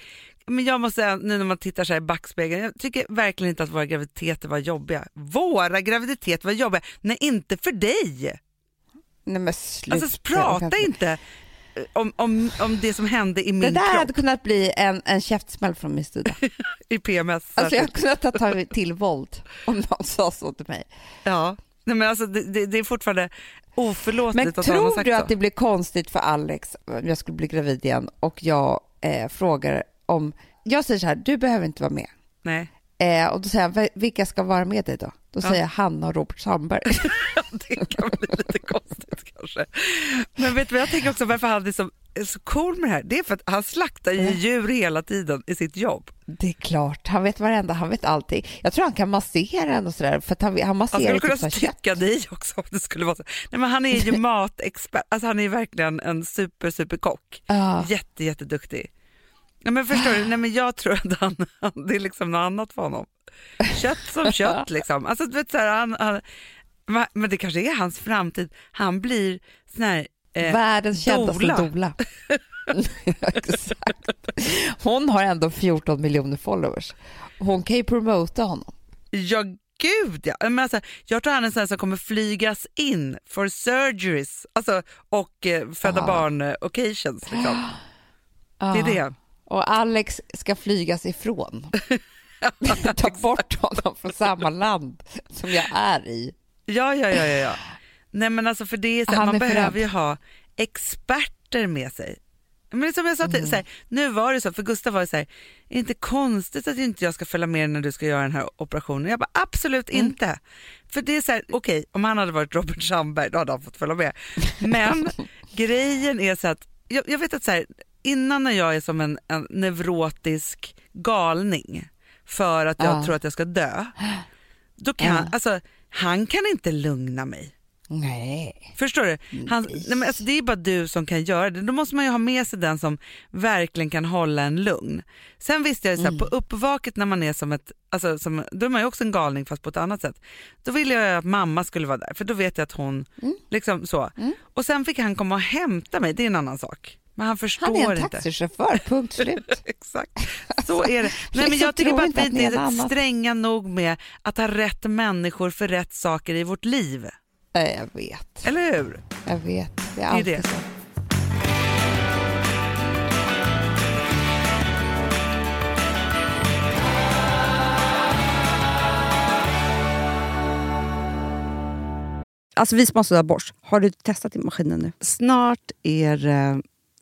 men jag måste nu när man tittar så här i backspegeln, jag tycker verkligen inte att våra graviditeter var jobbiga. Våra graviditeter var jobbiga, nej inte för dig. Nej men sluta. Alltså prata inte om, om, om det som hände i Det min där kropp hade kunnat bli en, en käftsmäll från min sida. [laughs] i PMS. Alltså jag hade kunnat ta ta till [laughs] våld om någon sa så till mig. Ja, nej, men alltså det, det, det är fortfarande oförlåtligt Men att någon har tror sagt du så. att det blir konstigt för Alex om jag skulle bli gravid igen och jag eh, frågar om, jag säger så här, du behöver inte vara med. Nej. Eh, och då säger han, "Vil- vilka ska vara med dig då? Då Ja. säger jag Hanna och Robert Sandberg. [laughs] Det kan bli lite konstigt kanske. Men vet du vad jag tänker också varför han är så, är så cool med det här? Det är för att han slaktar ju djur hela tiden i sitt jobb. Det är klart, han vet varenda, han vet allting. Jag tror han kan massera en och sådär, för han, han Han masserar skulle ju kunna typ kött. stycka dig också om det skulle vara så. Nej, men han är ju [laughs] matexpert, alltså han är verkligen en super super kock. Ja. Jätte jätteduktig. Ja, men förstår du, Nej, men jag tror att han, han, det är liksom något annat för honom. Kött som kött liksom. Alltså, du vet, så här, han, han, men- det kanske är hans framtid. Han blir sån här eh, Världens kändaste doula. Exakt. Hon har ändå 14 miljoner followers. Hon kan ju promota honom. Ja, gud ja. Men alltså, jag tror han är en sån som kommer flygas in for surgeries alltså, och eh, föda Ah. barn eh, occasions. Liksom. Det är det. Och Alex ska flygas ifrån. [laughs] Ta bort honom från samma land som jag är i. Ja, ja, ja. ja, ja. Nej men alltså för det är så här, man behöver ju ha experter med sig. Men som jag sa till, Mm. så här, nu var det så, för Gustav var det så här, är det inte konstigt att inte jag ska följa med när du ska göra den här operationen? Jag bara absolut Mm. inte. För det är så här, okej om han hade varit Robert Sandberg då hade han fått följa med. Men [laughs] grejen är så att, jag, jag vet att så här, innan när jag är som en, en neurotisk galning för att jag Ja. tror att jag ska dö, då kan, Ja. alltså han kan inte lugna mig. Nej. Förstår du? Han, nej. men alltså, det är bara du som kan göra det. Då måste man ju ha med sig den som verkligen kan hålla en lugn. Sen visste jag ju så här, på uppvaket när man är som ett, alltså, som, då är man ju också en galning fast på ett annat sätt. Då ville jag att mamma skulle vara där för då vet jag att hon, liksom så. Och sen fick han komma och hämta mig, det är en annan sak. Men han förstår Han är en inte. taxichaufför, punkt [laughs] slut. Exakt, så är det. [laughs] Nej, men jag tycker bara att inte vi inte är är annat. stränga nog med att ha rätt människor för rätt saker i vårt liv. Jag vet. Eller hur? Jag vet. Det är är alltid det. så. Alltså vi som har borst, har du testat i maskinen nu? Snart är det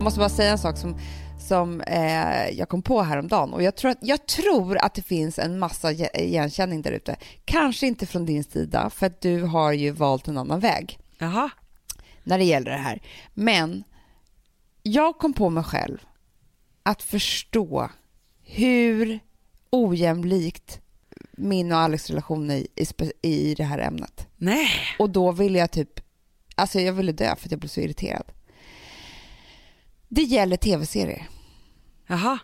Jag måste bara säga en sak som, som eh, jag kom på häromdagen. Och jag tror, att, jag tror att det finns en massa ge- igenkänning där ute. Kanske inte från din sida, för att du har ju valt en annan väg Jaha. när det gäller det här. Men jag kom på mig själv att förstå hur ojämlikt min och Alex relation är i, i det här ämnet. Nej. Och då ville jag typ, alltså jag ville dö för att jag blev så irriterad. Det gäller tv-serier. Jaha.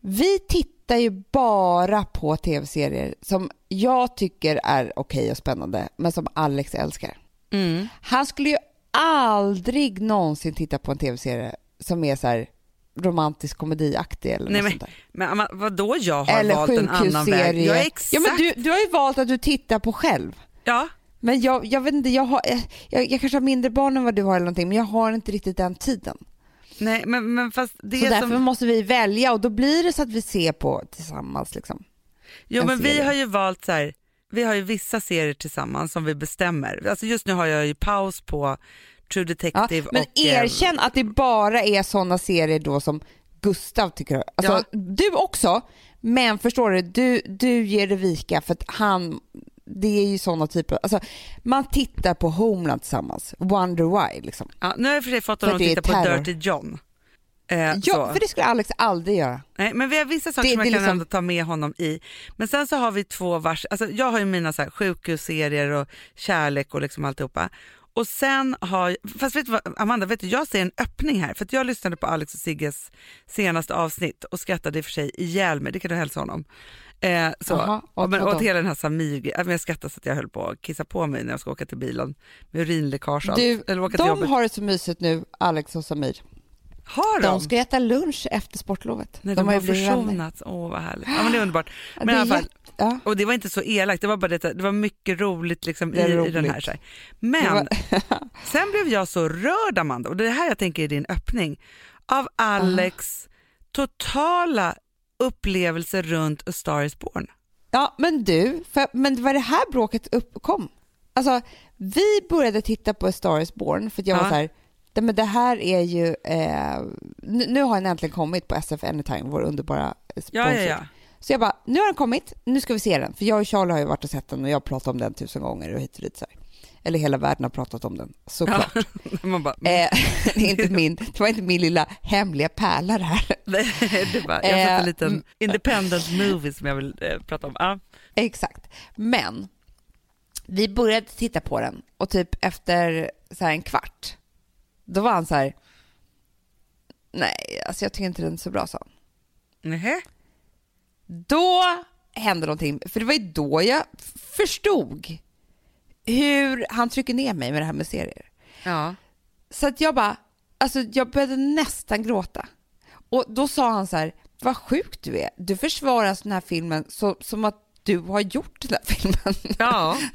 Vi tittar ju bara på tv-serier som jag tycker är okej och spännande, men som Alex älskar. Mm. Han skulle ju aldrig någonsin titta på en tv-serie som är så här romantisk komediaktig eller Nej, något men- sånt där. Men vadå jag har Eller valt en annan väg? Ja, exakt. Ja, men du, du har ju valt att du tittar på själv. Ja. Men jag, jag vet inte, jag, har, jag, jag kanske har mindre barn än vad du har eller någonting, men jag har inte riktigt den tiden. Nej, men, men fast det så är därför som... måste vi välja och då blir det så att vi ser på tillsammans. Liksom. Jo, en men vi serie. har ju valt så här, vi har ju vissa serier tillsammans som vi bestämmer. Alltså just nu har jag ju paus på True Ja, Detective men och... eh, erkänn att det bara är sådana serier då som Gustav tycker om. Alltså, Du också, men förstår du, du, du ger det vika för att han, det är ju sådana typer, alltså man tittar på Homeland tillsammans, Wonder Why liksom. Ja, nu har jag för sig fått honom att titta på. Dirty John. Eh, Ja, så. för det skulle Alex aldrig göra. Nej, men vi har vissa saker Det- som jag kan liksom- ändå ta med honom i. Men sen så har vi två vars, alltså jag har ju mina så här sjukhusserier och kärlek och liksom alltihopa. Och sen har, fast vet du vad Amanda, vet du, jag ser en öppning här för jag lyssnade på Alex och Sigges senaste avsnitt och skrattade i och för sig ihjäl mig, det kan du hälsa honom. Eh, så, och, åt men, åt hela den här Samir, jag skrattade så att jag höll på att kissa på mig när jag ska åka till bilen med urinläckage och Du, allt. Eller åka till de jobbet. har det så mysigt nu, Alex och Samir. har de? De ska äta lunch efter sportlovet. Nej, de, har har vänner. försonats, åh vad härligt. Ja men det är underbart. Men det i är fall, ja. Och det var inte så elakt, det var bara det, det var mycket roligt liksom Det är i, i den här. roligt. Så här. Men var- [laughs] sen blev jag så rörd Amanda, och det är här jag tänker är din öppning, av Alex totala upplevelse runt A Star is Born. Ja, men du, för, men det var det här bråket uppkom. Alltså, vi började titta på A Star is Born för att jag Ja. var så här, "Nej, men det här är ju, eh, nu, nu har den äntligen kommit på SF Anytime, vår underbara sponsor. Ja, ja, ja. Så jag bara, nu har den kommit, nu ska vi se den. För jag och Charlie har ju varit och sett den och jag har pratat om den tusen gånger och hit och dit. Så här. Eller hela världen har pratat om den, såklart. [laughs] Man bara, Eh, [laughs] det, är inte min, det var inte min lilla hemliga pärla det här. [laughs] nej, det bara, jag har fått en Eh, liten mm. independent movie som jag vill eh, prata om. Ja. Exakt. Men vi började titta på den och typ efter så här en kvart, då var han så här, nej, alltså jag tycker inte den är så bra, sa han. Nähä? Då hände någonting, för det var ju då jag förstod hur han trycker ner mig med det här med serier. Ja. Så att jag bara, alltså jag började nästan gråta. Och då sa han så här, vad sjuk du är. Du försvarar den här filmen så, som att du har gjort den här filmen. Ja. [laughs]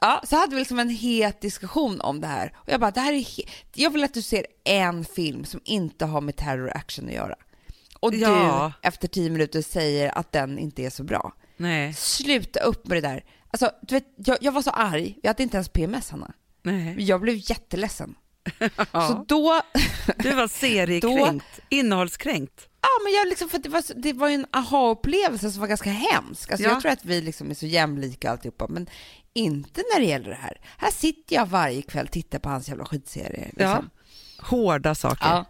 Ja, så hade vi liksom en het diskussion om det här. Och jag bara, det här är jag vill att du ser en film som inte har med terror action att göra. Och Ja. du efter tio minuter säger att den inte är så bra. Nej. Sluta upp med det där. Alltså, du vet, jag, jag var så arg, jag hade inte ens PMS Hanna. Nej. Jag blev jätteledsen. [laughs] Så Ja. då, [laughs] Du var seriekränkt, innehållskränkt. ja men jag liksom, för det var, så- det var ju en aha-upplevelse som var ganska hemsk. Alltså Ja. jag tror att vi liksom är så jämlika alltihopa, men inte när det gäller det här. Här sitter jag varje kväll och tittar på hans jävla skitserie. Ja. Liksom. Hårda saker. Ja.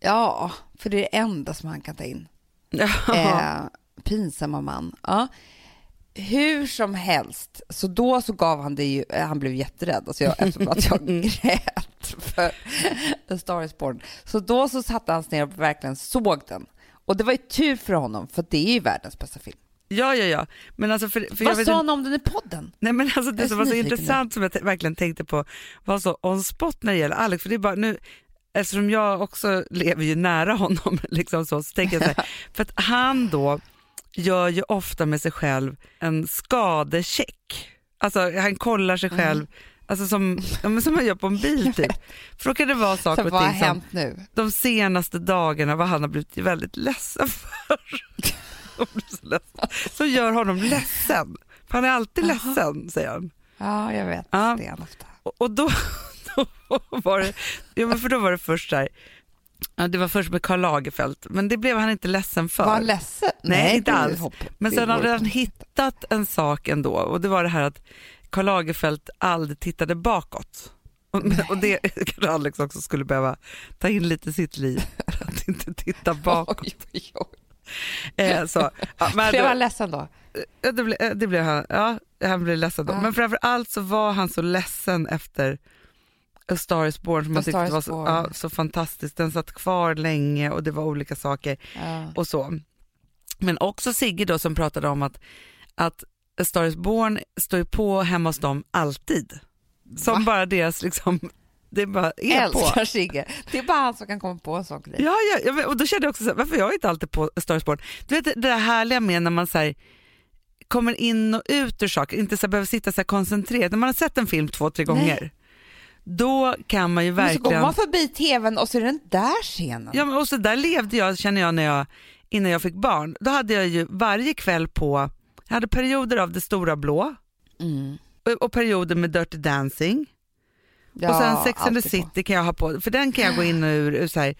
ja, för det är det enda som han kan ta in. [laughs] Ja. Eh, pinsamma man. Ja. Hur som helst, så då så gav han det ju, eh, han blev jätterädd, alltså jag, eftersom att jag [laughs] grät för A Star is Born. Så då så satte han sig ner och verkligen såg den. Och det var ju tur för honom, för det är ju världens bästa film. ja, ja, ja. Men alltså för, för Vad vet sa inte- han om den i podden? Nej men alltså det som var så intressant som jag verkligen tänkte på var så on spot när det gäller Alex, för det är bara nu, eftersom jag också lever ju nära honom [laughs] liksom så, så tänker jag så här, [laughs] för att han då gör ju ofta med sig själv en skadecheck. Alltså han kollar sig Mm. själv, alltså som, ja, som man gör på en bil [laughs] typ. För då kan det vara saker Så och ting som nu? de senaste dagarna vad han har blivit väldigt ledsen för. [laughs] Så. Som gör honom ledsen. För han är alltid Jaha. ledsen säger han. Ja, jag vet. Ja. Det är han ofta. Och, och då, [laughs] då var det, ja, men för då var det först där, ja, det var först med Karl Lagerfeld, men det blev han inte ledsen för. Var han ledsen? Nej, inte det är alls. hopp. men sen hade han hittat en sak ändå och det var det här att Karl Lagerfeld aldrig tittade bakåt. Och, och det [laughs] kanske Alex också skulle behöva ta in lite i sitt liv, [laughs] att inte titta [laughs] bakåt. Oj, oj, oj. Eh, så, ja, men Blev han ledsen då? Ja, det, blev, det blev han. Ja, han blev ledsen då. Ja. Men framför allt så var han så ledsen efter A Star is Born som A han tyckte var så, ja, så fantastiskt. Den satt kvar länge och det var olika saker Ja. och så. Men också Sigge då som pratade om att, att A Star is Born står ju på hemma hos dem alltid. Som Va? bara deras liksom, det bara är på. Älskar Sigge. Det är bara han som kan komma på grej. Ja, ja, ja, och då kände jag också så här, varför jag är inte alltid på Star is Born? Du vet det där härliga med när man här, kommer in och ut ur saker, inte så behöver sitta så koncentrerat. När man har sett en film två, tre gånger, då kan man ju Men så går verkligen... man förbi tvn och så är den där scenen. Ja, men och så där levde jag, känner jag, när jag, innan jag fick barn. Då hade jag ju varje kväll på, jag hade perioder av Det stora blå Mm. och, och perioder med Dirty Dancing. Ja, och sen Sex and the på. City kan jag ha på, för den kan jag gå in och ur. ur så här.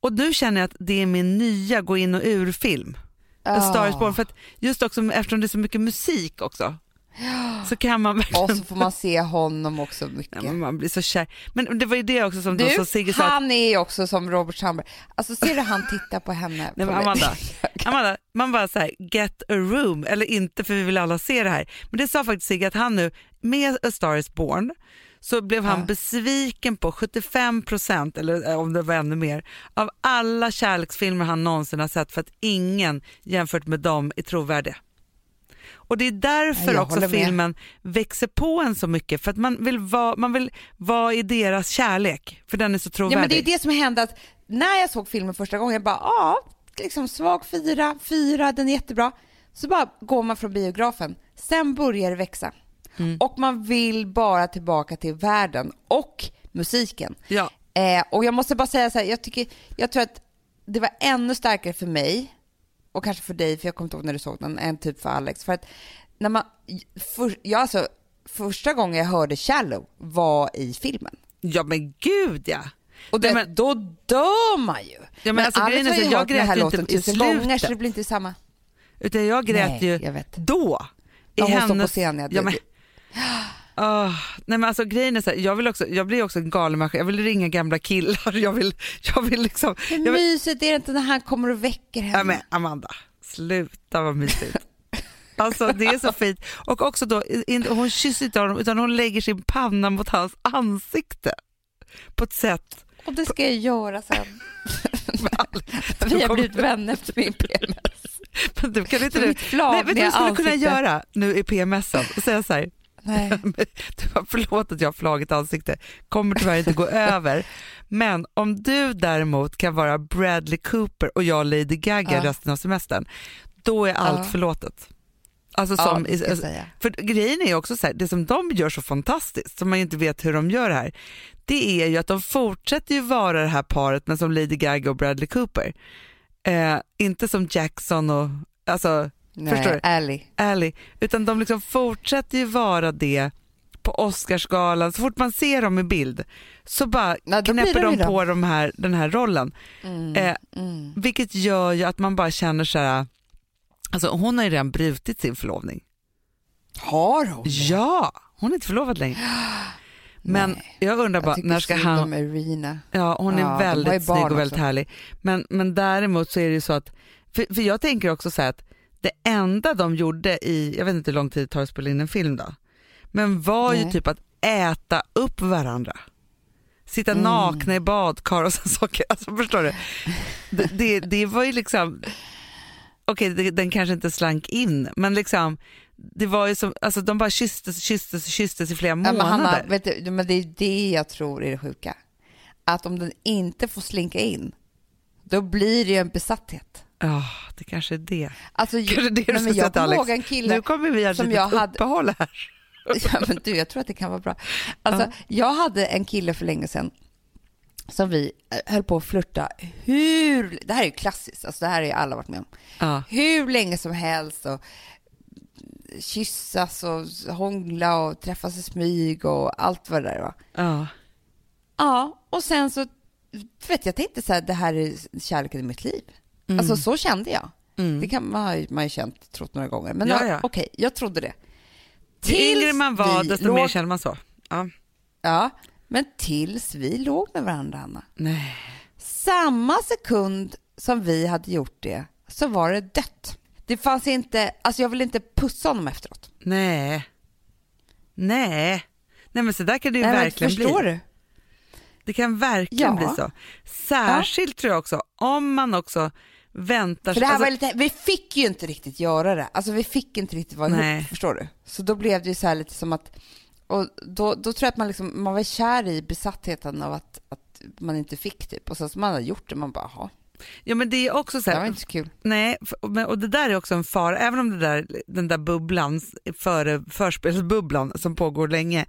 Och nu känner jag att det är min nya gå in och ur-film. A Star is Born. För att just också eftersom det är så mycket musik också. Så kan man verkligen... Och så får man se honom också Ja, mycket. men man blir så kär. Men det var ju det också som Du, så Sigge sa han är ju också som Robert Sandberg. Alltså ser du han tittar på henne? Nej, på Amanda, Amanda, man bara så här, get a room, eller inte för vi vill alla se det här. Men det sa faktiskt Sigge att han nu, med A Star is Born, så blev han Ja. besviken på 75% eller eh, om det var ännu mer, av alla kärleksfilmer han någonsin har sett för att ingen jämfört med dem är trovärdig. Och det är därför Jag också filmen växer på en så mycket, för att man vill vara, man vill vara i deras kärlek, för den är så trovärdig. Ja men det är det som hände att när jag såg filmen första gången, jag bara ja, liksom svag fyra, fyra, den är jättebra. Så bara går man från biografen, sen börjar det växa. Mm. Och man vill bara tillbaka till världen och musiken. Ja. Eh, och jag måste bara säga så här, jag, tycker, jag tror att det var ännu starkare för mig och kanske för dig, för jag kommer inte ihåg när du såg den, än typ för Alex. För att när man, för, jag alltså, första gången jag hörde Shallow var i filmen. ja men gud ja. Och det, Nej, men- då dör man ju. Ja, men alltså, Alex har ju jag hört den här låten tusen gånger så slutet. det blir inte samma. Utan jag grät Nej, ju jag då. I Ja, hon står på hennes... scen, ja, ja, det- men... Åh, nej men alltså grejen är så här, jag, vill också, jag blir också en galen människa. Jag vill ringa gamla killar. Jag vill, jag vill liksom... Hur Jag vill, mysigt är det inte när han kommer och väcker henne? ja, men Amanda, sluta vad mysigt. Alltså det är så fint. Och också då, hon kysser inte honom utan hon lägger sin panna mot hans ansikte. På ett sätt. Och det ska jag göra sen. [laughs] Vi har blivit vänner efter min PMS. [laughs] Men du, kan inte du, nej, vet du vad jag skulle kunna göra nu i PMSen? Och säga så här, Nej. [laughs] förlåt att jag har flagigt ansikte, kommer tyvärr inte gå [laughs] över. Men om du däremot kan vara Bradley Cooper och jag Lady Gaga Ja. resten av semestern, då är allt Ja. förlåtet. Alltså Ja, som, jag säga. för grejen är också så här, det som de gör så fantastiskt, som man inte vet hur de gör det här, det är ju att de fortsätter ju vara det här paret men som Lady Gaga och Bradley Cooper. Eh, inte som Jackson och, alltså Nej, Förstår du? Ärlig. ärlig, utan de liksom fortsätter ju vara det på Oscarsgalan. Så fort man ser dem i bild så bara Ja, knäpper de på de här, den här rollen. Mm. Eh, mm. vilket gör ju att man bara känner så här, alltså hon har ju redan brutit sin förlovning. Har hon? Ja, hon är inte förlovad längre. [gasps] Men Nej. jag undrar bara, Jag när ska han... Irina. Ja, hon är Ja, ju väldigt snygg och väldigt också. härlig. Men, men däremot så är det ju så att, för, för jag tänker också så här att det enda de gjorde i, jag vet inte hur lång tid det tar att spela in en film då, men var ju Nej. typ att äta upp varandra. Sitta Mm. nakna i badkar och sådana saker. Alltså förstår du? Det, det, det var ju liksom, okej det- den kanske inte slank in, men liksom det var ju som, alltså de bara kysstes, kysstes, kysstes i flera Ja, månader. men Hanna, vet du, men det är det jag tror är det sjuka. Att om den inte får slinka in, då blir det ju en besatthet. Ja, det kanske är det. Alltså, Kanske det nej, men jag kommer ihåg en kille Nu kommer vi göra ett som litet jag hade- uppehåll här. [laughs] Ja, men du, jag tror att det kan vara bra. Alltså, Jag hade en kille för länge sedan som vi eh, höll på att flirta hur, det här är ju klassiskt, alltså det här har ju alla varit med om, Ja. hur länge som helst och kyssas och hångla och träffas i smyg och allt vad det där var. Ja. Ja, och sen så, vet jag tänkte så här, det här är kärleken i mitt liv. Mm. Alltså så kände jag. Mm. Det kan man ha man har ju känt, trott några gånger. Men Ja, ja, ja. okej, jag trodde det. Ju yngre man var desto låg- mer känner man så. Ja. Ja, men tills vi låg med varandra, Anna. Nej. Samma sekund som vi hade gjort det så var det dött. Det fanns inte, alltså jag ville inte pussa honom efteråt. Nej. Nej. Nej men så där kan det ju Nej, verkligen förstår bli. du? Det kan verkligen Ja. bli så. Särskilt tror jag också om man också väntar För det här alltså, var lite, vi fick ju inte riktigt göra det. Alltså vi fick inte riktigt vara Nej. ihop, förstår du? Så då blev det ju så här lite som att, och då, då tror jag att man liksom, man var kär i besattheten av att, att man inte fick typ. Och sen så man hade gjort det, man bara, jaha, Ja men det är också så det här, var inte så kul. Nej, och det där är också en fara, även om det där, den där bubblan, före, förspelsbubblan som pågår länge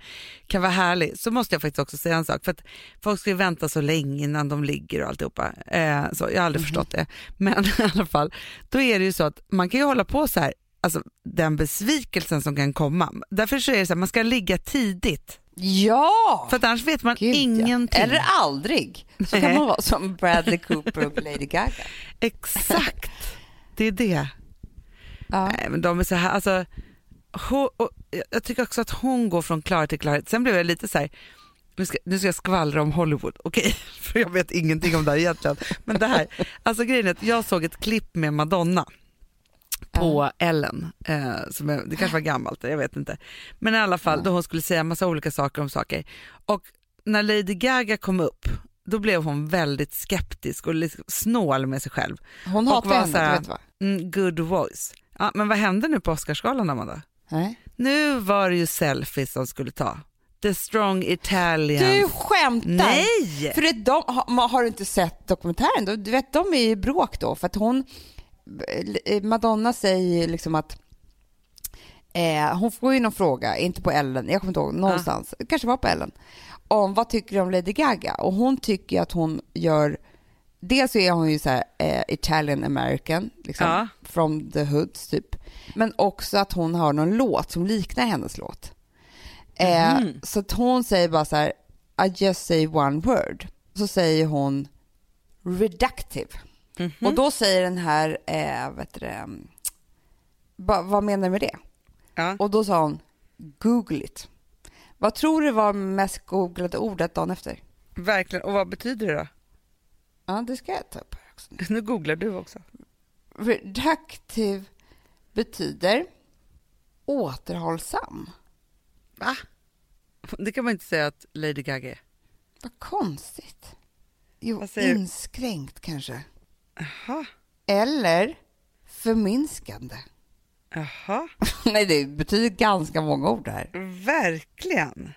kan vara härlig, så måste jag faktiskt också säga en sak. För att folk ska ju vänta så länge innan de ligger och alltihopa. Eh, så, jag har aldrig förstått det. [laughs] Men i alla fall, då är det ju så att man kan ju hålla på så här, alltså den besvikelsen som kan komma. Därför så är det så här, man ska ligga tidigt. Ja! För annars vet man Gud, ja. ingenting. Eller aldrig. Så kan man vara som Bradley Cooper och Lady Gaga. [laughs] Exakt, det är det. Ja. Nej men de är så här, alltså, hon, och jag- tycker också att hon går från klarhet till klarhet. Sen blev jag lite så här, nu ska, nu ska jag skvallra om Hollywood, okej, [laughs] för jag vet ingenting om det här egentligen. Men det här, alltså grejen är att jag såg ett klipp med Madonna på Ellen, eh, som är, det kanske var gammalt, jag vet inte. Men i alla fall, då hon skulle säga massa olika saker om saker. Och när Lady Gaga kom upp, då blev hon väldigt skeptisk och liksom snål med sig själv. Hon hatar henne, så här- du vet va? Mm, good voice. Ja, men vad hände nu på Oscarsgalan Amanda? Nej. Nu var det ju selfies som skulle ta. The strong Italian. Du skämtar! Nej! För det, de, har, har du inte sett dokumentären? då? Du vet, de är ju i bråk då, för att hon, Madonna säger ju liksom att eh, hon får ju någon fråga, inte på Ellen, jag kommer inte ihåg, någonstans, kanske var på Ellen, om vad tycker du om Lady Gaga? Och hon tycker att hon gör, dels så är hon ju så här eh, Italian American, liksom, Ja. from the hoods typ, men också att hon har någon låt som liknar hennes låt. Eh, Mhm. Så att hon säger bara så här, I just say one word. Så säger hon reductive. Mhm. Och då säger den här, eh, vet du ba, vad menar du med det? Ja. Och då sa hon, google it. Vad tror du var mest googlade ordet dagen efter? Verkligen. Och vad betyder det då? Ja, det ska jag ta upp här också. [laughs] Nu googlar du också. Reductive betyder återhållsam. Va? Det kan man inte säga att Lady Gaga är. Vad konstigt. Jo, inskränkt kanske. Jaha. Eller förminskande. Jaha. [laughs] Nej, det betyder ganska många ord här. Verkligen.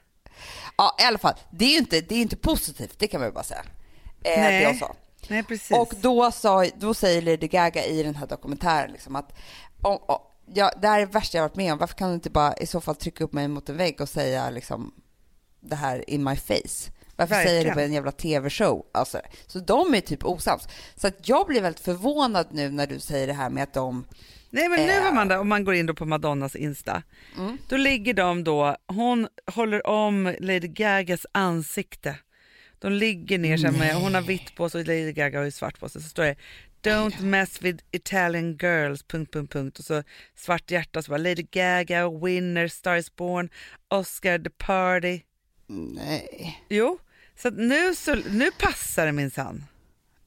Ja, i alla fall. Det är ju inte, det är inte positivt, det kan man ju bara säga. Eh, Nej. Det jag sa. Nej, precis. Och då, sa, då säger Lady Gaga i den här dokumentären liksom att om, om, ja, det här är det värsta jag varit med om. Varför kan du inte bara i så fall trycka upp mig mot en vägg och säga liksom det här in my face? Varför säger du Verkligen. det på en jävla tv-show? Alltså, så de är typ osams. Så att jag blir väldigt förvånad nu när du säger det här med att de... Nej men nu Eh. Amanda, om man går in då på Madonnas Insta, Mm. då ligger de då, hon håller om Lady Gagas ansikte. De ligger ner så med, hon har vitt på sig och Lady Gaga har ju svart på sig. Så står det Don't mess with Italian girls... Punkt, punkt, punkt. Och så svart hjärta och så bara Lady Gaga, Winner, Star is born, Oscar the party. Nej. Jo, så nu, så, nu passar det minsann.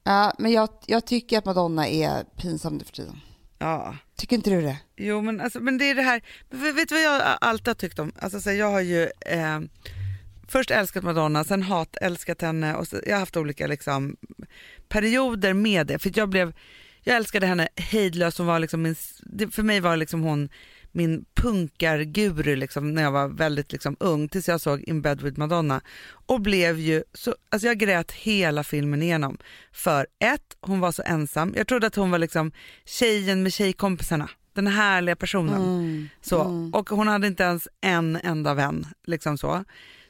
Ja, men jag, jag tycker att Madonna är pinsam nu för tiden. Ja. Tycker inte du det? Jo men, alltså, men det är det här, vet du vad jag alltid har tyckt om? Alltså, så jag har ju eh, först älskat Madonna, sen hat älskat henne och så, jag har haft olika liksom, perioder med det. För jag blev, jag älskade henne hejdlöst, hon var liksom min, för mig var liksom hon min punkarguru liksom, när jag var väldigt liksom, ung tills jag såg In bed with Madonna och blev ju så, alltså jag grät hela filmen igenom. För ett, hon var så ensam. Jag trodde att hon var liksom tjejen med tjejkompisarna, den härliga personen. Mm. Så, Mm. Och hon hade inte ens en enda vän. Liksom så.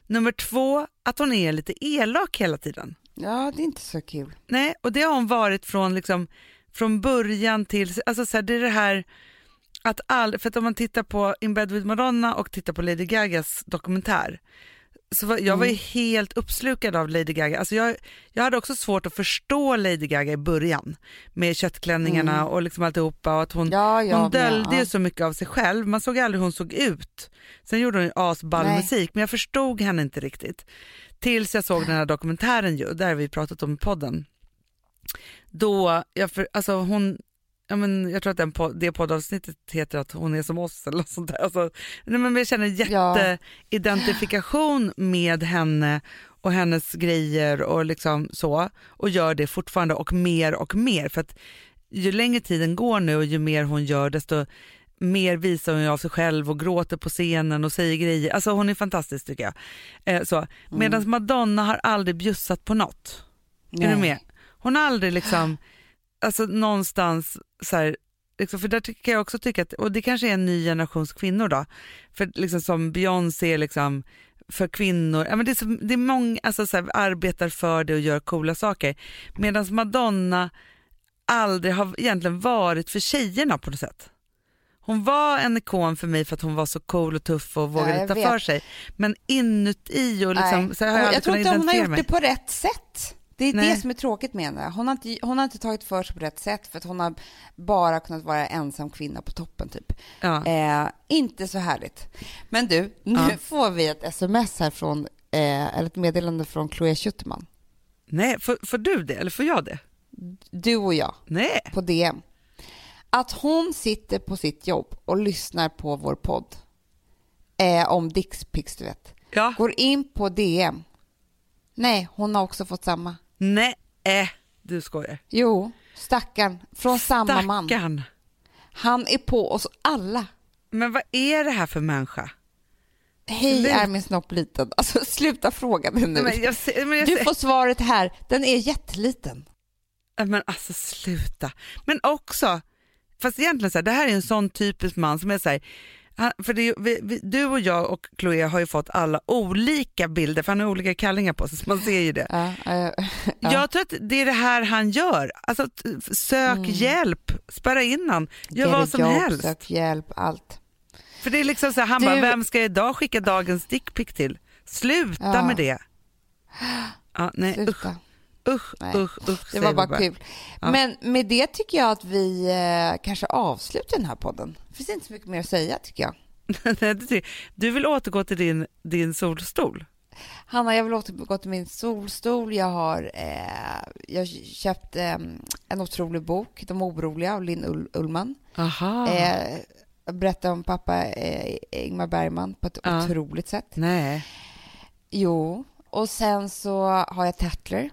Nummer två, att hon är lite elak hela tiden. Ja, det är inte så kul. Nej, och det har hon varit från, liksom, från början till, alltså så här, det är det här att all, för att om man tittar på In bed with Madonna och tittar på Lady Gagas dokumentär, så var, jag var ju Mm. helt uppslukad av Lady Gaga. Alltså jag, jag hade också svårt att förstå Lady Gaga i början med köttklänningarna Mm. och liksom alltihopa och att hon, Ja, jag hon döljde med, ju ja. så mycket av sig själv, man såg aldrig hur hon såg ut. Sen gjorde hon ju asball Nej. musik men jag förstod henne inte riktigt. Tills jag såg den här dokumentären ju, där har vi pratat om i podden. Då, jag, för, alltså hon, ja men jag tror att den pod, det poddavsnittet heter att hon är som oss eller något sånt där. Alltså, nej men jag känner jätteidentifikation med henne och hennes grejer och liksom så och gör det fortfarande och mer och mer för att ju längre tiden går nu och ju mer hon gör desto mer visar hon av sig själv och gråter på scenen och säger grejer. Alltså hon är fantastisk tycker jag. Eh, så. Medan Madonna har aldrig bjussat på något. Är du Nej. med? Hon har aldrig liksom, alltså någonstans så här, liksom, för där tycker jag också tycka att, och det kanske är en ny generations kvinnor då, för liksom som Beyoncé liksom för kvinnor, ja, men det, är så, det är många, alltså så här, arbetar för det och gör coola saker. Medan Madonna aldrig har egentligen varit för tjejerna på något sätt. Hon var en ikon för mig för att hon var så cool och tuff och vågade jag ta vet. för sig. Men inuti och liksom, Nej. så har jag, jag, tror inte hon har gjort mig. det på rätt sätt. Det är Nej. det som är tråkigt med henne. Hon har, inte, hon har inte tagit för sig på rätt sätt för att hon har bara kunnat vara ensam kvinna på toppen typ. Ja. Eh, inte så härligt. Men du, nu Ja. får vi ett sms här från, eh, eller ett meddelande från Chloé Schuterman. Nej, får, får du det eller får jag det? Du och jag Nej. på DM. Att hon sitter på sitt jobb och lyssnar på vår podd eh, om Dixpix, du vet. Ja. Går in på DM. Nej, hon har också fått samma. Nej, äh, du skojar. Jo, stackarn. Från samma man. Stackarn. Han är på oss alla. Men vad är det här för människa? Hej, Slut. är min snopp liten? Alltså sluta fråga mig nu. Men jag, ser- men jag, Du får svaret här. Den är jätteliten. men alltså sluta. Men också, fast egentligen så här, det här är en sån typisk man som är så här, han, för det vi, vi, du och jag och Chloé har ju fått alla olika bilder, för han har olika kallingar på sig så man ser ju det. Ja, eh, ja. Jag tror att det är det här han gör. Alltså, sök hjälp, spärra in han, gör vad som job, helst. Sök hjälp, allt. För det är liksom så här, han Du- bara, vem ska jag idag skicka dagens dickpic till? Sluta Ja. med det. Ja, nej. Sluta. Usch, Nej. usch, usch. Det var vi bara kul. Ja. Men med det tycker jag att vi eh, kanske avslutar den här podden. Det finns inte så mycket mer att säga tycker jag. [laughs] Du vill återgå till din, din solstol? Hanna, jag vill återgå till min solstol. Jag har eh, jag köpt eh, en otrolig bok, De oroliga, av Linn Ull Ullman. Aha. Eh, berättar om pappa eh, Ingmar Bergman på ett Ja. otroligt sätt. Nej. Jo, och sen så har jag Tatler.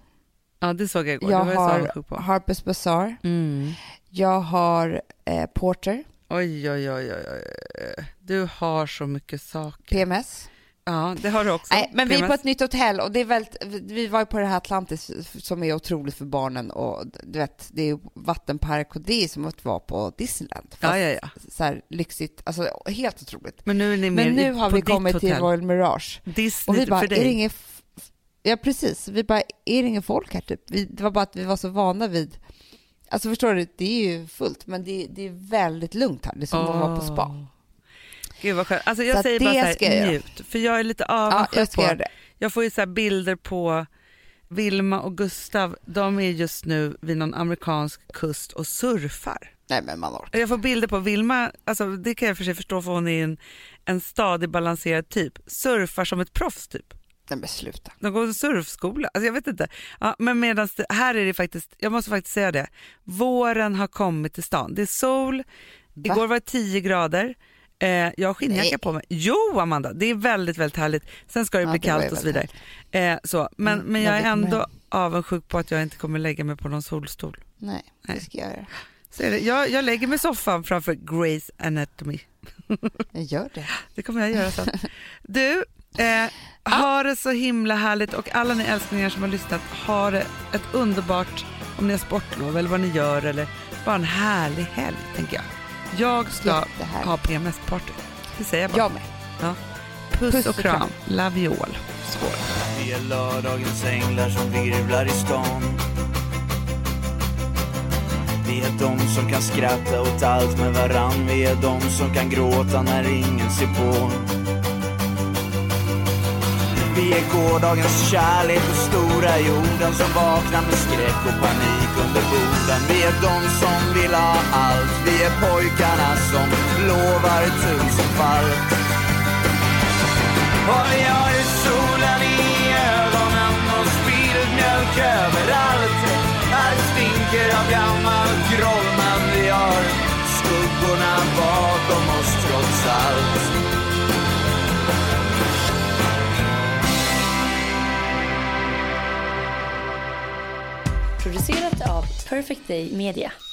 Ja, det såg jag igår. Jag har. Harper's Bazaar. Mm. Jag har eh, Porter, Oj, oj, oj, oj, oj. Du har så mycket saker. PMS. Ja, det har du också. Nej, men vi är PMS. på ett nytt hotell och det är väldigt, vi var ju på det här Atlantis som är otroligt för barnen och du vet, det är vattenpark och det är som att vara på Disneyland. Fast Ja, ja, ja. Så här lyxigt, alltså helt otroligt. Men nu är ni mer Men nu i- har vi kommit till hotell. Royal Mirage Disney och vi bara, för är det dig. ingen, ja precis, vi bara, är det ingen folk här typ? Vi, det var bara att vi var så vana vid, alltså förstår du, det är ju fullt men det, det är väldigt lugnt här, det är som att vara på spa. Gud vad skönt. Alltså Så jag att säger bara det så här, jag njut. För jag är lite Ja, avundsjuk jag ska på, jag får ju så bilder på Vilma och Gustav, de är just nu vid någon amerikansk kust och surfar. Nej men man orkar. Jag får bilder på Vilma, alltså det kan jag för sig förstå för hon är en, en stadig balanserad typ, surfar som ett proffs typ. Nej men sluta. De går i surfskola, alltså jag vet inte. Ja, men medan här är det faktiskt, jag måste faktiskt säga det, våren har kommit till stan. Det är sol, Va? igår var det 10 grader, eh, jag har skinnjacka på mig. Jo Amanda, det är väldigt väldigt härligt. Sen ska det Ja, bli det kallt och så vidare. Eh, så. Men, Mm, men jag är ändå med. avundsjuk på att jag inte kommer lägga mig på någon solstol. Nej, Nej. det ska jag göra. Så är det. Jag, jag lägger mig i soffan framför Grey's Anatomy. Jag gör det. [laughs] Det kommer jag göra sen. Du, eh, ha det så himla härligt och alla ni älsklingar som har lyssnat, ha det ett underbart, om ni har sportlov eller vad ni gör eller bara en härlig helg tänker jag. Jag ska ha PMS-party. Det säger jag bara. Jag med. Puss, Puss och och kram. kram. Love you all. Skål. Vi är lördagens änglar som virvlar i stan Vi är de som kan skratta åt allt med varann Vi är de som kan gråta när ingen ser på vi är gårdagens kärlek och stora jorden som vaknar med skräck och panik under borden Vi är de som vill ha allt Vi är pojkarna som lovar tusenfalt och vi har ju solen i ögonen och spilld mjölk överallt. Här stinker av gammalt groll men vi har skuggorna bakom oss trots allt. Perfect Day Media.